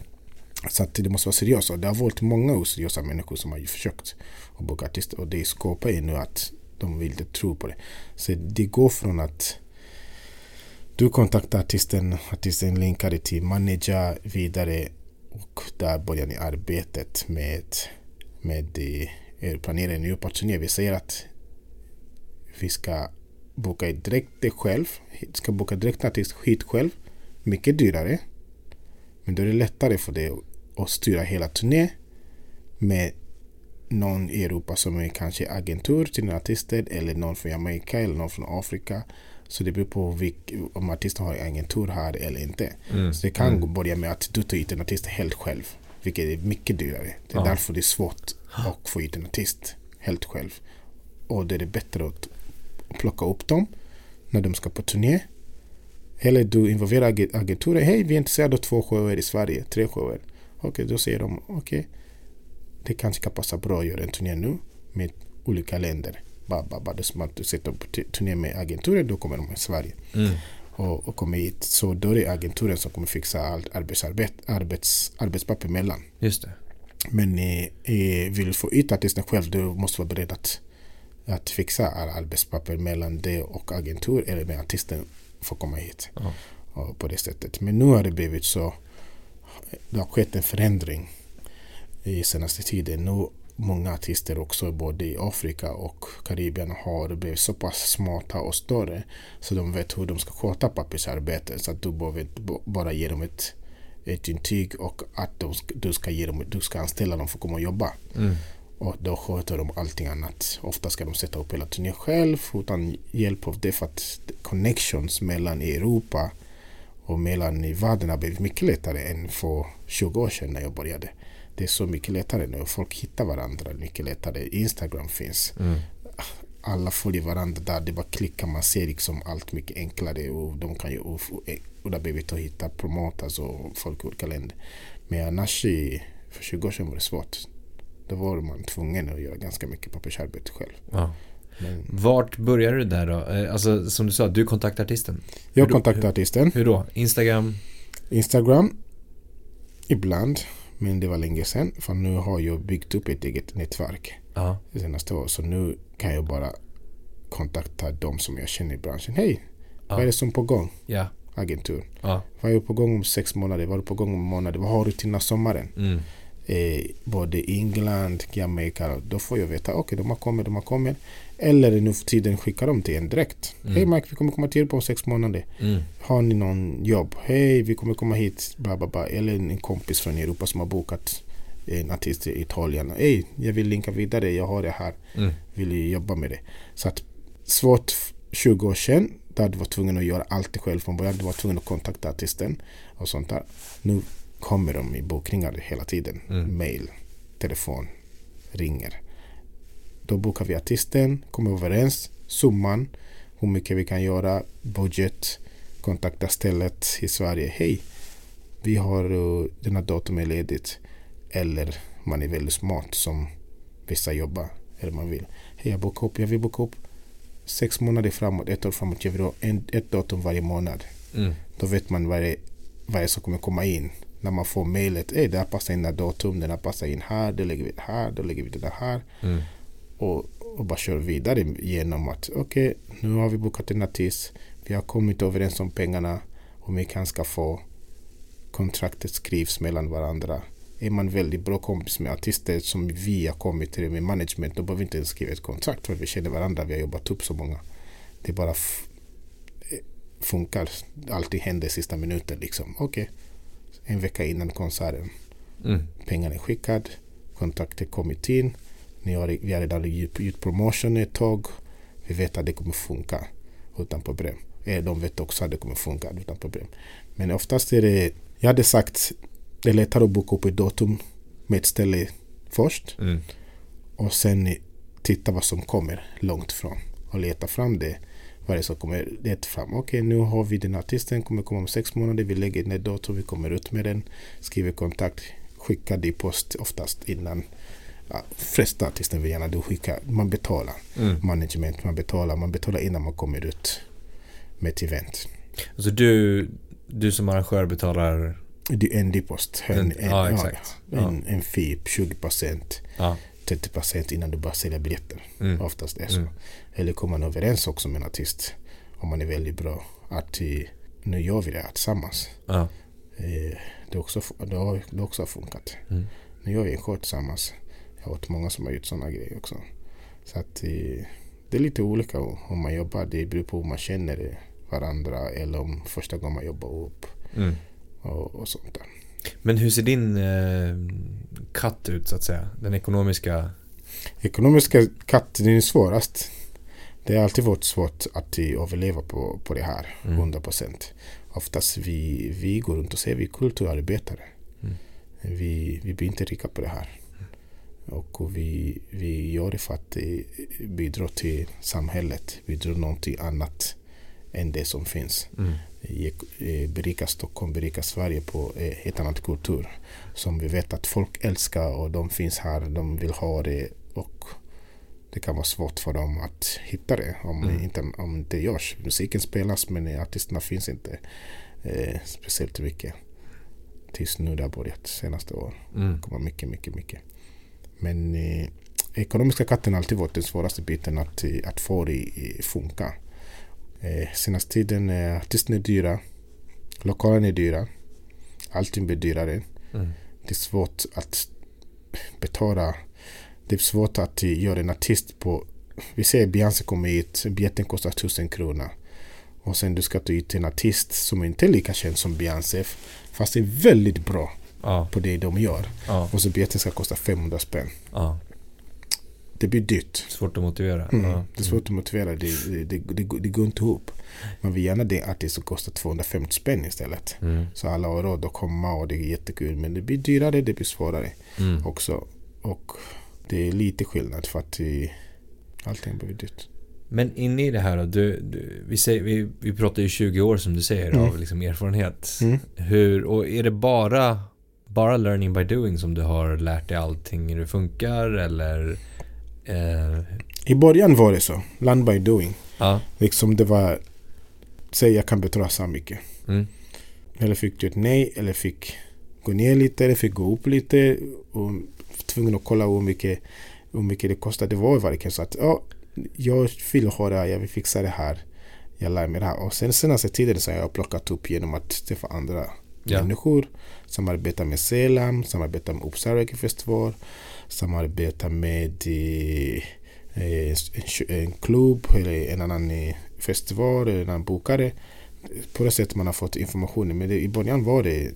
Så att det måste vara seriöst. Och det har varit många oseriösa människor som har försökt att boka artister. Och det skapar ju nu att de vill inte tro på det. Så det går från att du kontaktar artisten, artisten linkar dig till manager vidare och där börjar ni arbetet med, med er planera en ny turné. Vi säger att vi ska boka direkt dig själv, ska boka direkt en artist hit själv. Mycket dyrare. Men då är det lättare för dig att styra hela turné med någon i Europa som är kanske agentur till en artister eller någon från Jamaica eller någon från Afrika. Så det beror på vilk, om artisten har agentur här eller inte. mm. Så det kan mm. börja med att du tar hit en artist helt själv. Vilket är mycket dyrare. Det är Ja. därför det är svårt att få hit en artist helt själv. Och det är bättre att plocka upp dem när de ska på turné. Eller du involverar ag- agenturer. Hej, vi är intresserade av två shower i Sverige. Tre shower. Okej, då säger de okej. det kanske kan passa bra att göra en turné nu med olika länder. Bara, bara, bara. Det är som att du sätter t- turné med agenturer, då kommer de i Sverige Mm. och, och kommer hit. Så då är det agenturen som kommer fixa allt arbetsarbet, arbets, arbetspapper mellan. Just det. Men eh, eh, vill du få ut artisten själv, du måste vara beredd att att fixa alla arbetspapper mellan det och agentur eller med artisten får komma hit. Ja. På det sättet. Men nu har det blivit så. Det har skett en förändring i senaste tiden. Nu många artister också både i Afrika och Karibien har blivit så pass smarta och större så de vet hur de ska sköta pappersarbetet så att du behöver bara ge dem ett, ett intyg och att de, du, ska ge dem, du ska anställa dem för att komma och jobba. Mm. Och då sköter de allting annat. Ofta ska de sätta upp hela turnén själv utan hjälp av det för att connections mellan Europa och mellan i världen har blivit mycket lättare än för 20 år sedan när jag började. Det är så mycket lättare nu. Folk hittar varandra mycket lättare. Instagram finns. Mm. Alla följer varandra där. Det bara klicka. Man ser liksom allt mycket enklare. Och de kan ju och, och det har blivit att hitta promoters och folk i olika länder. Men annars i, för 20 år sedan var det svårt. Då var man tvungen att göra ganska mycket pappersarbete själv. Ja. Men Vart började du där då? Eh, Alltså som du sa, du kontaktade artisten. jag kontaktade artisten. Hur då? Instagram? Instagram. Ibland. Men det var länge sedan. För nu har jag byggt upp ett eget nätverk. Ja. det senaste året. Så nu kan jag bara kontakta de som jag känner i branschen. Hej, Ja. vad är det som är på gång? Ja. Agentur. Ja. Vad är på gång om sex månader? Vad är på gång om månader? Vad har du till den här sommaren? Mm. Eh, både England, Jamaica. Då får jag veta, okej de har kommit, de har kommit. Eller nu för tiden skickar de till en direkt. Mm. Hej Mike, vi kommer komma till er på sex månader. Mm. Har ni någon jobb? Hej, vi kommer komma hit. Bla, bla, bla. Eller en kompis från Europa som har bokat en artist i Italien. Hej, jag vill linka vidare. Jag har det här. Mm. Vill jobba med det. Så att svårt f- 20 år sedan. Där du var tvungen att göra allt själv från början. Du var tvungen att kontakta artisten och sånt där. Nu kommer de i bokningar hela tiden. Mm. Mail, telefon, ringer. Då bokar vi artisten, kommer överens, summan, hur mycket vi kan göra, budget, kontakta stället i Sverige. Hej, vi har uh, den här datumet ledigt. Eller man är väldigt smart som vissa jobbar. Eller man vill. Hej, jag bokar upp, jag vill boka upp sex månader framåt, ett år framåt. Jag vill ha en, ett datum varje månad. Mm. Då vet man vad det, vad det är som kommer komma in. När man får mejlet, hey, det här passar in det här datum, den här passar in här, då lägger vi det här, då lägger vi det där här. Mm. Och, och bara kör vidare genom att okej, nu har vi bokat en artist, vi har kommit överens om pengarna och vi kan ska få kontraktet skrivs mellan varandra. Är man väldigt bra kompis med artister som vi har kommit till med management, då behöver vi inte ens skriva ett kontrakt för vi känner varandra, vi har jobbat upp så många. Det bara eh, funkar. Alltid händer sista minuten liksom. Okej, en vecka innan konserten. Mm. Pengarna är skickad, kontraktet kommit in. Ni har, vi har redan gjort gjort promotion ett tag. Vi vet att det kommer funka utan problem. Eh, De vet också att det kommer funka utan problem. Men oftast är det, jag hade sagt, det är lättare att boka upp ett datum med ett ställe först Mm. och sen titta vad som kommer långt från och leta fram det. Är som kommer leta fram. Okej, nu har vi den artisten, kommer komma om sex månader. Vi lägger ner dator, vi kommer ut med den, skriver kontakt, skickar det i post oftast innan. Ja, flesta artister vill gärna du skickar, man betalar. Mm. Management, man betalar, man betalar innan man kommer ut med ett event. Så du, du som arrangör betalar... Det är en depost. En, En- en, ja. Ja. En, en fee, 20%, Ja. 30% innan du börjar sälja biljetter. Mm. Oftast är så. Mm. Eller kommer man överens också med en artist om man är väldigt bra att nu gör vi det här tillsammans. Ja. Eh, det, också, det, har, det har också funkat. Mm. Nu gör vi en show tillsammans. Jag har hört många som har gjort sådana grejer också. Så att eh, det är lite olika om man jobbar. Det beror på hur man känner varandra eller om första gången man jobbar upp Mm. och, och sånt där. Men hur ser din eh, katt ut så att säga? Den ekonomiska... Ekonomiska katt, det är svårast. Det har alltid varit svårt att eh, överleva på, på det här, Mm. 100%. Oftast vi, vi går runt och säger vi är kulturarbetare. Mm. Vi, vi blir inte rika på det här. Och vi, vi gör det för att eh, bidra till samhället, bidra någonting annat än det som finns. Mm. Eh, berika Stockholm, berika Sverige på eh, ett annat kultur. Som vi vet att folk älskar och de finns här, de vill ha det och det kan vara svårt för dem att hitta det om, Mm. inte, om det inte görs. Musiken spelas men artisterna finns inte eh, speciellt mycket. Tills nu det har börjat senaste åren. Mm. Det kommer mycket, mycket, mycket. Men eh, ekonomiska katten har alltid varit den svåraste biten att, att få det att funka. Eh, senaste tiden är artisterna dyra. Lokalerna är dyra. Allting blir dyrare. Mm. Det är svårt att betala. Det är svårt att göra en artist på... Vi säger Beyoncé kommer hit, biljetten kostar tusen kronor. Och sen du ska ta ut en artist som inte är lika känd som Beyoncé. Fast är väldigt bra ja. på det de gör. Ja. Och så biljetten ska kosta 500 spänn. Ja. Det blir dyrt. Svårt att motivera. Mm. Ja. Det är svårt att motivera. Det, det, det, det, det går inte ihop. Man vill gärna det artist som kostar 250 spänn istället. Mm. Så alla har råd att komma och det är jättekul. Men det blir dyrare, det blir svårare mm. också. Och det är lite skillnad för att allting blir dyrt. Men inne i det här då, du, du, vi, säger, vi, vi pratar ju 20 år som du säger mm. av liksom erfarenhet. Mm. Hur, och är det bara, bara learning by doing som du har lärt dig allting hur det funkar eller? Eh... I början var det så, learn by doing. Ja. Liksom det var, säg jag kan betala så mycket. Mm. Eller fick du ett nej eller fick gå ner lite eller fick gå upp lite. Och tvungen att kolla hur mycket, hur mycket det kostade. Det var verkligen så att ja, jag vill ha det här, jag vill fixa det här. Jag lär mig det här. Och sen senaste tiden så har jag plockat upp genom att träffa andra ja. människor. Samarbeta med Selam, samarbeta med Uppsala festival, samarbeta med eh, en, en klubb eller en annan eh, festival eller en annan bokare. På det sättet man har fått information. Men det, i början var det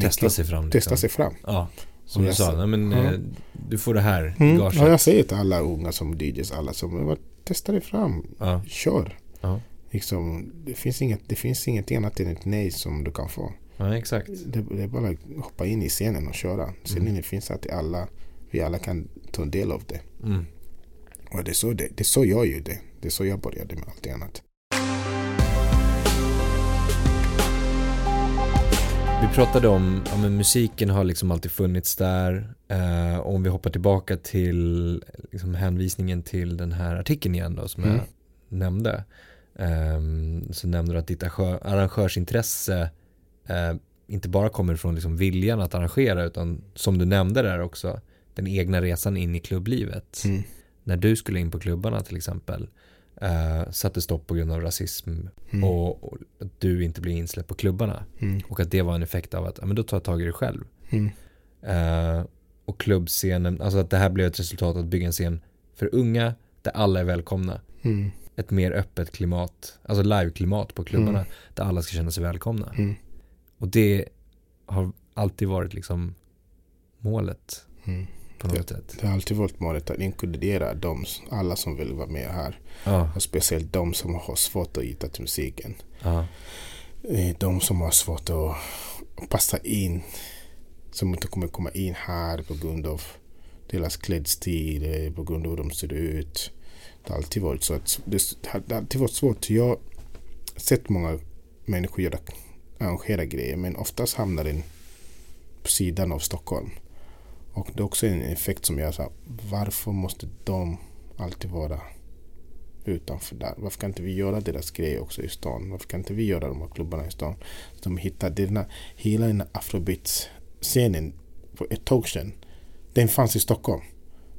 Testa sig fram. Liksom. Testa sig fram. Ja. Som du sa, men, ja. Eh, du får det här mm. gaget. Ja, jag säger till alla unga som DJs, alla som testa det fram. Ja. Kör. Ja. Liksom, det, finns inget, det finns inget annat än ett nej som du kan få. Ja, exakt. Det, det är bara att hoppa in i scenen och köra. Scenen mm. finns att alla, vi alla kan ta en del av det. Mm. Och det är, så det, det är så jag gör det. Det är så jag började med allt annat. Vi pratade om, ja men musiken har liksom alltid funnits där. Eh, om vi hoppar tillbaka till liksom hänvisningen till den här artikeln igen då som mm. jag nämnde. Eh, så nämnde du att ditt arrangörsintresse eh, inte bara kommer från liksom viljan att arrangera utan som du nämnde där också den egna resan in i klubblivet. Mm. När du skulle in på klubbarna till exempel eh, satte stopp på grund av rasism mm. och, och, att du inte blir insläppt på klubbarna. Mm. Och att det var en effekt av att, ja men då tar jag tag i det själv. Mm. Eh, och klubbscenen, alltså att det här blev ett resultat att bygga en scen för unga där alla är välkomna. Mm. Ett mer öppet klimat, alltså live-klimat på klubbarna mm. där alla ska känna sig välkomna. Mm. Och det har alltid varit liksom målet på något det, sätt. Det har alltid varit målet att inkludera dem, alla som vill vara med här. Ja. Och speciellt de som har svårt att hitta till musiken. Ja. Eh, de som har svårt att passa in. Som inte kommer komma in här på grund av deras klädstil, eh, på grund av hur de ser ut. Det har alltid varit så. Att det, har alltid varit svårt. Jag har sett många människor göra, arrangera grejer men oftast hamnar den på sidan av Stockholm. Och det är också en effekt som jag sa, varför måste de alltid vara utanför där? Varför kan inte vi göra deras grej också i stan? Varför kan inte vi göra de här klubbarna i stan? Så de hittar denna, hela den afrobeat-scenen för ett tag sedan. Den fanns i Stockholm.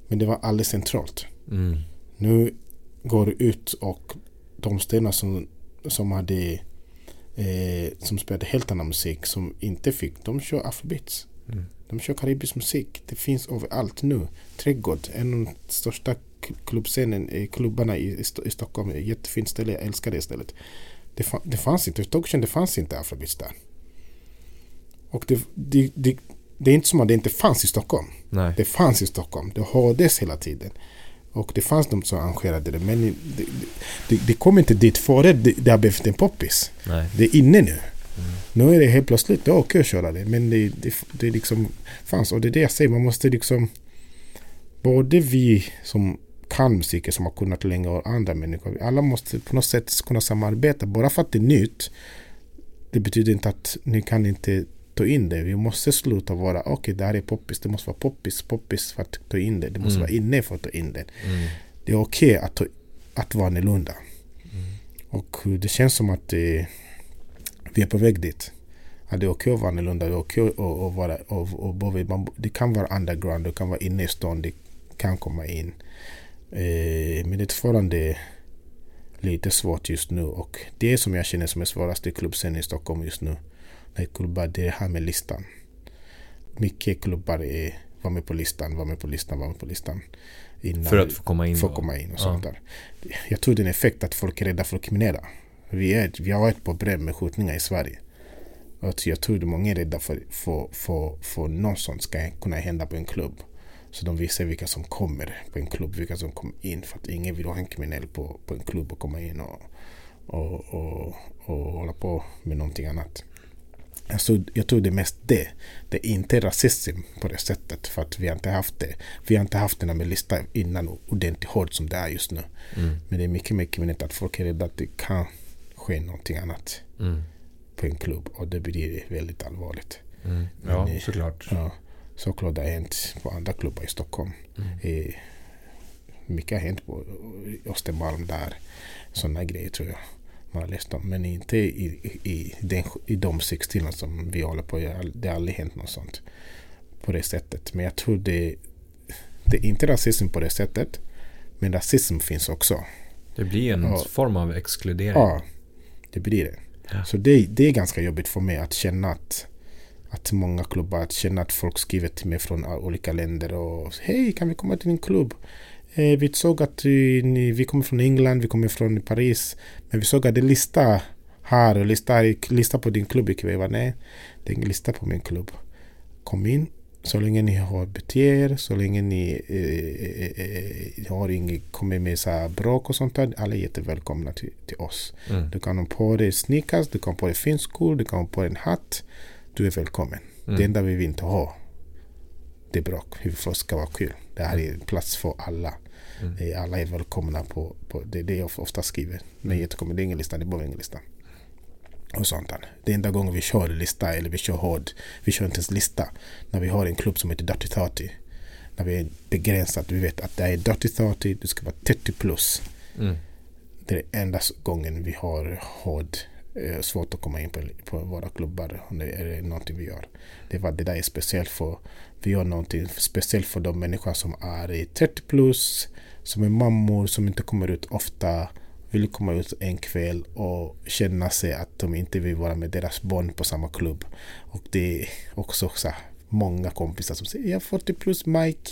Men det var alldeles centralt. Mm. Nu går det ut och de städerna som, som hade eh, som spelade helt annan musik som inte fick, de kör afrobeats. Mm. De kör karibisk musik. Det finns överallt nu. Trädgård, en av de största klubbscenen, klubbarna i, i Stockholm. Jättefint ställe, jag älskar det stället. Det, det fanns inte, ett tag sedan det fanns inte afrobeats där. Och det, det, det, det, är inte som att det inte fanns i Stockholm. Nej. Det fanns i Stockholm. Det hördes hela tiden. Och det fanns de som arrangerade det. Men det, det, det kom inte dit före det, det har blivit en poppis. Nej. Det är inne nu. Nu är det helt plötsligt, okej att köra det. Men det, det, det liksom fanns. Och det är det jag säger, man måste liksom... Både vi som kan musiken, som har kunnat länge och andra människor. Alla måste på något sätt kunna samarbeta. Bara för att det är nytt. Det betyder inte att ni kan inte ta in det. Vi måste sluta vara, okej okay, det här är poppis, det måste vara poppis, poppis för att ta in det. Det måste mm. vara inne för att ta in det. Mm. Det är okej okay att, att vara annorlunda. Mm. Och det känns som att det, vi är på väg dit. Att det är okej att vara annorlunda, det är okej att, att vara... Och, och, och, det kan vara underground, det kan vara inne i stan, det kan komma in. Eh, men det är fortfarande lite svårt just nu och det som jag känner som är svårast i klubbscenen i Stockholm just nu. Det är klubbar, det är det här med listan. Mycket klubbar är var med på listan, var med på listan, var med på listan. för att få komma in? Få komma in och ja. sånt där. Jag tror det är en effekt att folk är rädda för att kriminella. Vi, är, vi har ett problem med skjutningar i Sverige. Och jag tror att många är rädda för för, för, för något sånt ska kunna hända på en klubb. Så de visar vilka som kommer på en klubb, vilka som kommer in. För att ingen vill ha en kriminell på, på en klubb och komma in och, och, och, och hålla på med någonting annat. Alltså, jag tror det är mest det. Det är inte rasism på det sättet. För att vi har inte haft det. Vi har inte haft den med lista innan ordentligt hårt som det är just nu. Mm. Men det är mycket mer kriminellt att folk är rädda att det kan ske någonting annat. Mm. På en klubb. Och det blir väldigt allvarligt. Mm. Ja, Men, såklart. Ja, såklart det har hänt på andra klubbar i Stockholm. Mm. Eh, mycket har hänt på Östermalm där. Sådana grejer tror jag man har läst om. Men inte i, i, den, i de sex timmar som vi håller på. Det har aldrig hänt något sånt på det sättet. Men jag tror det, det är inte rasism på det sättet. Men rasism finns också. Det blir en och, form av exkludering. Ja, det blir det. Ja. Så det, det är ganska jobbigt för mig att känna att, att många klubbar, att känna att folk skriver till mig från olika länder och Hej, kan vi komma till din klubb? Eh, vi såg att ni, vi kommer från England, vi kommer från Paris. Men vi såg att det lista här och lista, lista på din klubb ikväll. Nej, det är ingen lista på min klubb. Kom in så länge ni har bete er, så länge ni eh, eh, har inget, kommer med så bråk och sånt där. Alla är jättevälkomna till, till oss. Mm. Du kan ha på dig sneakers, du kan ha på dig finskor, du kan ha på dig en hatt. Du är välkommen. Mm. Det enda vi vill inte ha det är bråk. Hur ska vara kul. Det här är en plats för alla. Mm. Eh, alla är välkomna på, på det, det jag ofta skriver. När jag kommer det är ingen lista, det är bara ingen lista. Och sånt. Det enda gången vi kör lista eller vi kör hård, vi kör inte ens lista. När vi har en klubb som heter Dirty 30. När vi är begränsat, vi vet att det är Dirty 30, det ska vara 30 plus. Mm. Det är enda gången vi har hård eh, svårt att komma in på, på våra klubbar. Om det är någonting vi gör. Det var det där är speciellt för vi gör någonting speciellt för de människor som är i 30 plus, som är mammor, som inte kommer ut ofta, vill komma ut en kväll och känna sig att de inte vill vara med deras barn på samma klubb. Och det är också så många kompisar som säger jag är 40 plus Mike.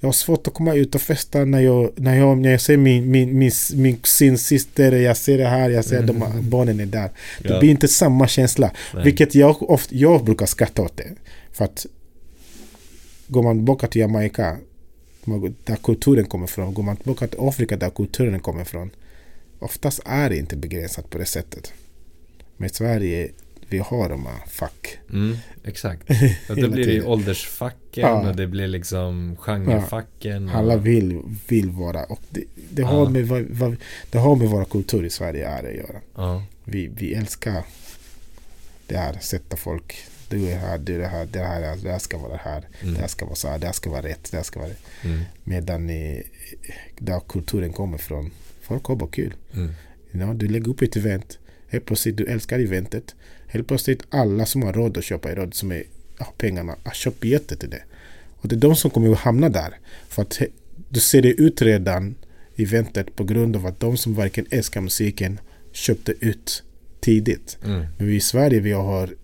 Jag har svårt att komma ut och festa när jag, när jag, när jag ser min, min, min, min kusin syster, jag ser det här, jag ser att de, mm. barnen är där. Det ja. blir inte samma känsla. Nej. Vilket jag, ofta, jag brukar skratta åt det. För att går man tillbaka till Jamaica, där kulturen kommer ifrån, går man tillbaka till Afrika där kulturen kommer ifrån, oftast är det inte begränsat på det sättet. Men i Sverige, vi har de här fack. Mm, exakt. [laughs] Ja, då blir det åldersfacken ja. och det blir liksom genrefacken. Ja. Alla vill, vill vara, och det, det, har med, vad, vad, det har med våra kultur i Sverige att göra. Vi, vi älskar det här, sätta folk du är här, du är här, det här, det här ska vara här, mm. det här ska vara så här, det här ska vara rätt, det här ska vara rätt. Mm. Medan i, där kulturen kommer ifrån, folk har bara kul. Mm. You know, du lägger upp ett event, helt plötsligt du älskar eventet, helt plötsligt alla som har råd att köpa råd, som är, har pengarna, har köpt biljetter till det. Och det är de som kommer att hamna där. För att du ser det ut redan eventet på grund av att de som verkligen älskar musiken köpte ut tidigt. Mm. Men vi i Sverige vi har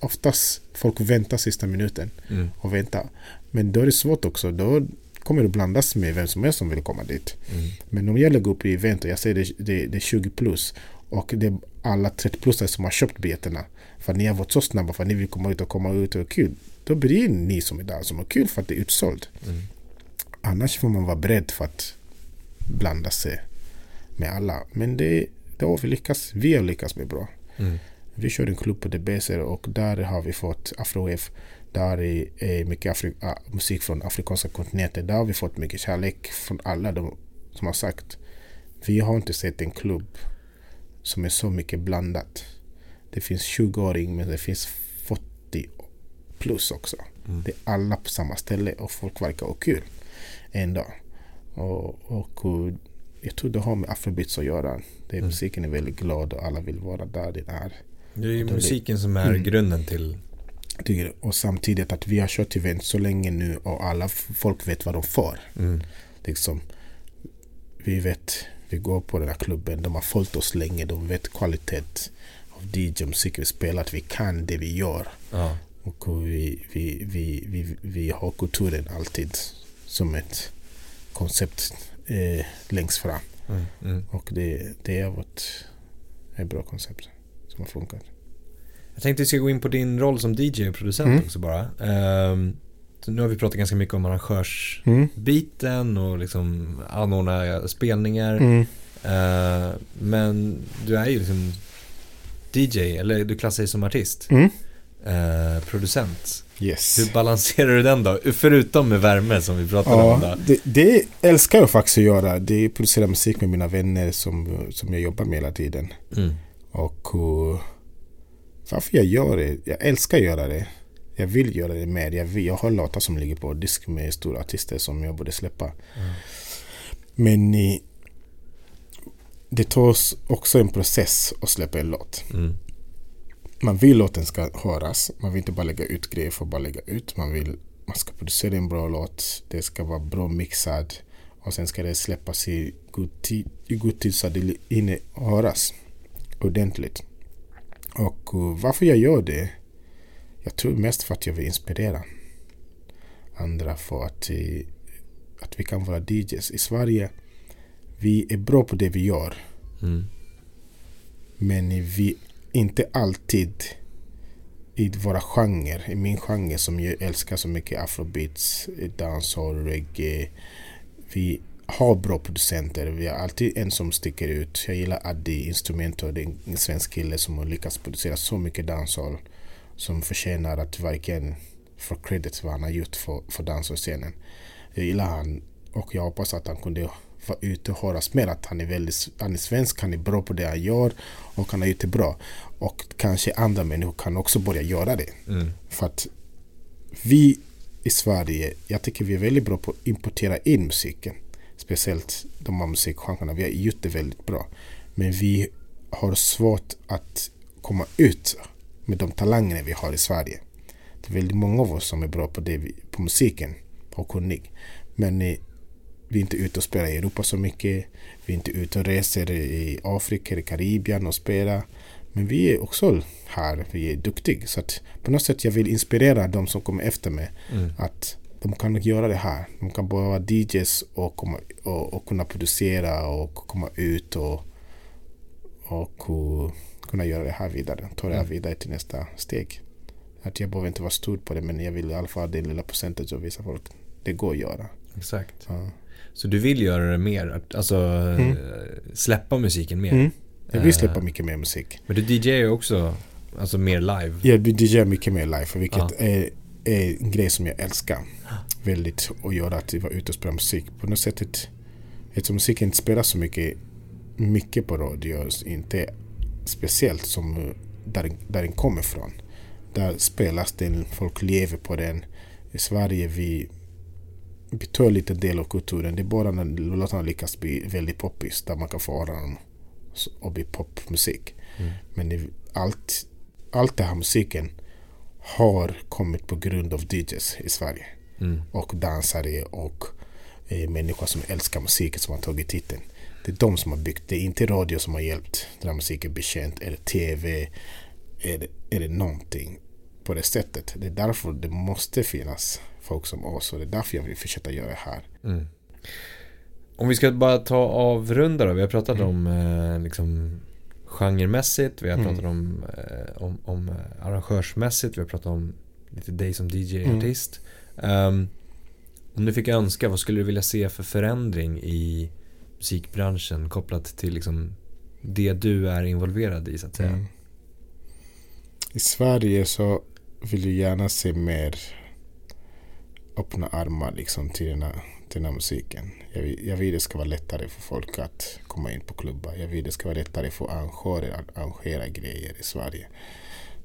oftast folk väntar sista minuten mm. och väntar. Men då är det svårt också. Då kommer det blandas med vem som helst som vill komma dit. Mm. Men om jag lägger upp i event och jag säger det, det, det är 20 plus och det är alla 30 plus som har köpt biljetterna för att ni har varit så snabba för att ni vill komma ut och komma ut och kul. Då blir det ni som är där som har kul för att det är utsålt. Mm. Annars får man vara beredd för att blanda sig med alla. Men det, det har vi lyckats. Vi har lyckats med bra. Mm. Vi kör en klubb på Debeser och där har vi fått Afro-F. Där är mycket Afri musik från afrikanska kontinenten. Där har vi fått mycket kärlek från alla de som har sagt. Vi har inte sett en klubb som är så mycket blandat. Det finns 20-åring men det finns 40 plus också. Mm. Det är alla på samma ställe och folk verkar ha kul ändå. Och, och jag tror det har med afrobeats att göra. Det, mm. Musiken är väldigt glad och alla vill vara där det är. Det är ju musiken som är mm. grunden till Och samtidigt att vi har kört event så länge nu och alla folk vet vad de får. Mm. Liksom, vi vet, vi går på den här klubben, de har följt oss länge, de vet kvalitet av DJ-musik vi spelar, att vi kan det vi gör. Ja. Och vi, vi, vi, vi, vi har kulturen alltid som ett koncept eh, längst fram. Mm. Mm. Och det, det är vårt ett bra koncept som har funkat. Jag tänkte vi ska gå in på din roll som DJ och producent Mm. också bara. Så nu har vi pratat ganska mycket om arrangörsbiten Mm. och liksom anordna spelningar. Mm. Eh, men du är ju liksom DJ, eller du klassar dig som artist. Mm. Eh, producent. Yes. Hur balanserar du den då? Förutom med värme som vi pratade om Ja, då. det, det älskar jag faktiskt att göra. Det är att producera musik med mina vänner som, som jag jobbar med hela tiden. Mm. Och uh, varför jag gör det? Jag älskar att göra det. Jag vill göra det mer. Jag, vill, jag har låtar som ligger på disk med stora artister som jag borde släppa. Mm. Men i, det tar också en process att släppa en låt. Mm. Man vill låten ska höras. Man vill inte bara lägga ut grejer för att bara lägga ut. Man vill man ska producera en bra låt. Det ska vara bra mixad. Och sen ska det släppas i god tid, i god tid så att det hinner höras ordentligt. Och uh, varför jag gör det? Jag tror mest för att jag vill inspirera andra för att, eh, att vi kan vara DJs. I Sverige, vi är bra på det vi gör. Mm. Men vi inte alltid i våra genrer, i min genre som jag älskar så mycket, afrobeats, dancehall, reggae. Vi har bra producenter. Vi har alltid en som sticker ut. Jag gillar Addi Instrumento. Det är en svensk kille som har lyckats producera så mycket dancehall som förtjänar att verkligen få credit för vad han har gjort för, för dancehall-scenen. Jag gillar han och jag hoppas att han kunde vara ute och höras mer. Att han är väldigt han är svensk, han är bra på det han gör och han har gjort det bra. Och kanske andra människor kan också börja göra det. Mm. För att vi i Sverige, jag tycker vi är väldigt bra på att importera in musiken. Speciellt de här musikgenrerna. Vi har gjort det väldigt bra. Men vi har svårt att komma ut med de talanger vi har i Sverige. Det är väldigt många av oss som är bra på, det vi, på musiken och kunnig. Men eh, vi är inte ute och spelar i Europa så mycket. Vi är inte ute och reser i Afrika eller Karibien och spelar. Men vi är också här, vi är duktiga. Så att på något sätt jag vill inspirera de som kommer efter mig. Mm. Att de kan göra det här. De kan bara vara DJs och, komma, och, och kunna producera och komma ut och, och uh, kunna göra det här vidare. Ta det här Mm. vidare till nästa steg. Att jag behöver inte vara stor på det men jag vill i alla fall ha det lilla percentage och visa folk. Det går att göra. Exakt. Ja. Så du vill göra det mer, alltså Mm. eh, släppa musiken mer. Mm. Jag vill släppa Eh, mycket mer musik. Men du DJ är ju också, alltså mer live. Jag DJar mycket mer live vilket Ja. är, är en grej som jag älskar väldigt att göra. Att vara ute och spela musik. På något sätt, eftersom musiken inte spelas så mycket, mycket på radio, inte speciellt som eh, där, där den kommer ifrån. Där spelas den, folk lever på den. I Sverige vi, vi tar lite del av kulturen. Det är bara när låtarna lyckas bli väldigt poppis där man kan få höra dem och bli popmusik. Mm. Men det, allt, allt det här musiken har kommit på grund av DJs i Sverige. Mm. Och dansare och eh, människor som älskar musiken som har tagit titeln. Det är de som har byggt. Det är inte radio som har hjälpt den här musiken bli känd. Eller TV. Eller, eller någonting på det sättet. Det är därför det måste finnas folk som oss. Och det är därför jag vill fortsätta göra det här. Mm. Om vi ska bara ta avrunda då. Vi har pratat Mm. om eh, liksom genremässigt. Vi har Mm. pratat om, om, om arrangörsmässigt. Vi har pratat om lite dig som DJ-artist. Ehm, om du fick önska, vad skulle du vilja se för förändring i musikbranschen kopplat till liksom det du är involverad i så att säga? Mm. I Sverige så vill jag gärna se mer öppna armar liksom till den här, den här musiken. Jag vill, jag vill det ska vara lättare för folk att komma in på klubbar. Jag vill det ska vara lättare för arrangörer att arrangera grejer i Sverige.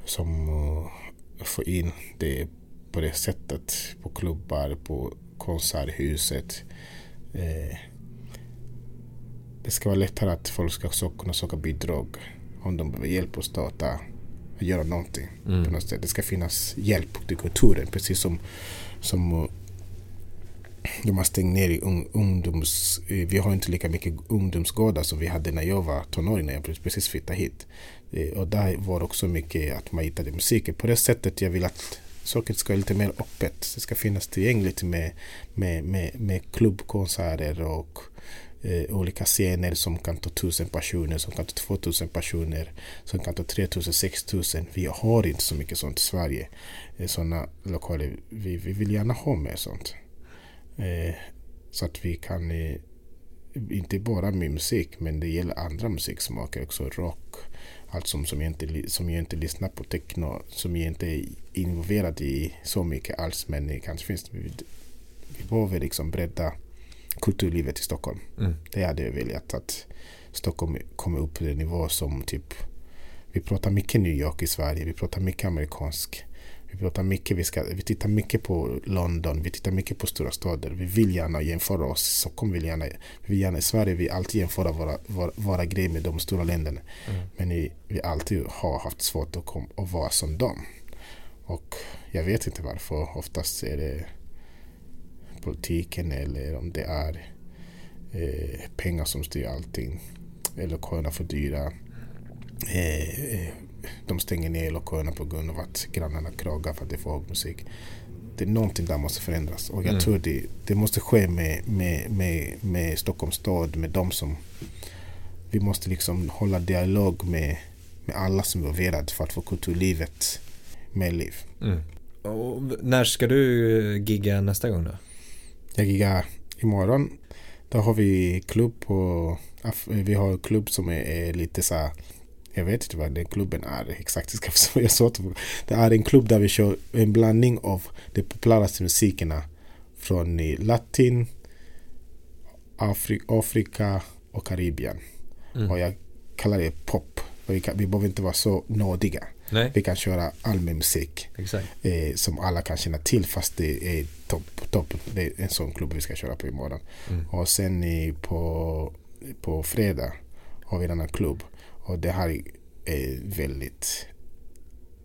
Som uh, få in det på det sättet på klubbar, på konserthuset. Eh, det ska vara lättare att folk ska så, kunna söka bidrag om de behöver hjälp att starta att göra någonting. Mm. På något sätt. Det ska finnas hjälp till kulturen. Precis som, som de har stängt ner i ungdoms... Eh, vi har inte lika mycket ungdomsgårdar som vi hade när jag var tonåring, när jag precis flyttade hit. Eh, och där var också mycket att man hittade musiken. På det sättet jag vill att saker ska vara lite mer öppet. Det ska finnas tillgängligt med, med, med, med klubbkonserter och eh, olika scener som kan ta tusen personer, som kan ta två tusen personer, som kan ta tre tusen, sex tusen. Vi har inte så mycket sånt i Sverige. Eh, Sådana lokaler. Vi, vi vill gärna ha mer sånt. Eh, så att vi kan, eh, inte bara med musik, men det gäller andra musiksmaker också. Rock, allt som, som, jag inte, som jag inte lyssnar på, techno, som jag inte är involverad i så mycket alls. Men det kanske finns, vi, vi behöver liksom bredda kulturlivet i Stockholm. Mm. Det hade jag velat att Stockholm kommer upp på den nivå som typ vi pratar mycket New York i Sverige, vi pratar mycket amerikansk vi pratar mycket, vi, ska, vi tittar mycket på London, vi tittar mycket på stora städer. Vi vill gärna jämföra oss. Stockholm vill gärna, vi vill gärna i Sverige vi alltid jämföra våra, våra, våra grejer med de stora länderna. Mm. Men vi, vi alltid har haft svårt att, kom, att vara som dem. Och jag vet inte varför. Oftast är det politiken eller om det är eh, pengar som styr allting. Eller lokalerna för dyra. Eh, eh de stänger ner lokalerna på grund av att grannarna klagar för att det är för hög musik. Det är någonting där måste förändras och jag mm. tror det, det måste ske med, med, med, med Stockholms stad, med de som vi måste liksom hålla dialog med, med alla som är involverade för att få kulturlivet med liv. Mm. Och när ska du gigga nästa gång då? Jag giggar imorgon. Då har vi klubb på vi har klubb som är, är lite så här jag vet inte vad den klubben är exakt. Jag [laughs] sa det är en klubb där vi kör en blandning av de populäraste musikerna från latin, Afri Afrika och Karibien. Mm. Och jag kallar det pop. Vi, kan, vi behöver inte vara så nådiga. Nej. Vi kan köra allmän musik eh, som alla kan känna till fast det är topp. Top. Det är en sån klubb vi ska köra på imorgon. Mm. Och sen på, på fredag har vi en annan klubb och det här är väldigt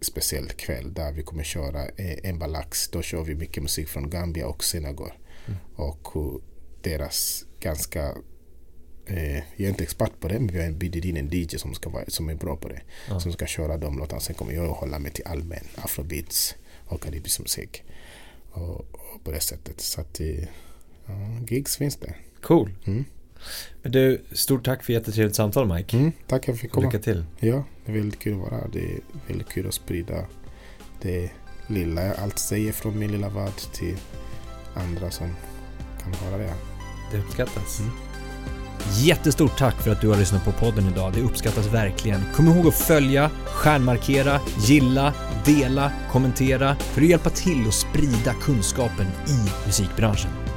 speciell kväll där vi kommer köra en balax. Då kör vi mycket musik från Gambia och Senegal. Mm. Och deras ganska eh, jag är inte expert på det, men vi har bjudit in en DJ som, ska vara, som är bra på det. Ja. Som ska köra de låtarna. Sen kommer jag att hålla mig till allmän afrobeats och karibisk musik. Och, och, på det sättet. Så att eh, ja, gigs finns det. Cool. Mm. Men du, stort tack för jättetrevligt samtal Mike. Mm, tack för att jag fick komma. Lycka till. Ja, det är väldigt kul att vara här. Det är väldigt kul att sprida det lilla jag allt säger från min lilla värld till andra som kan höra det. Det uppskattas. Mm. Jättestort tack för att du har lyssnat på podden idag. Det uppskattas verkligen. Kom ihåg att följa, stjärnmarkera, gilla, dela, kommentera för att hjälpa till att sprida kunskapen i musikbranschen.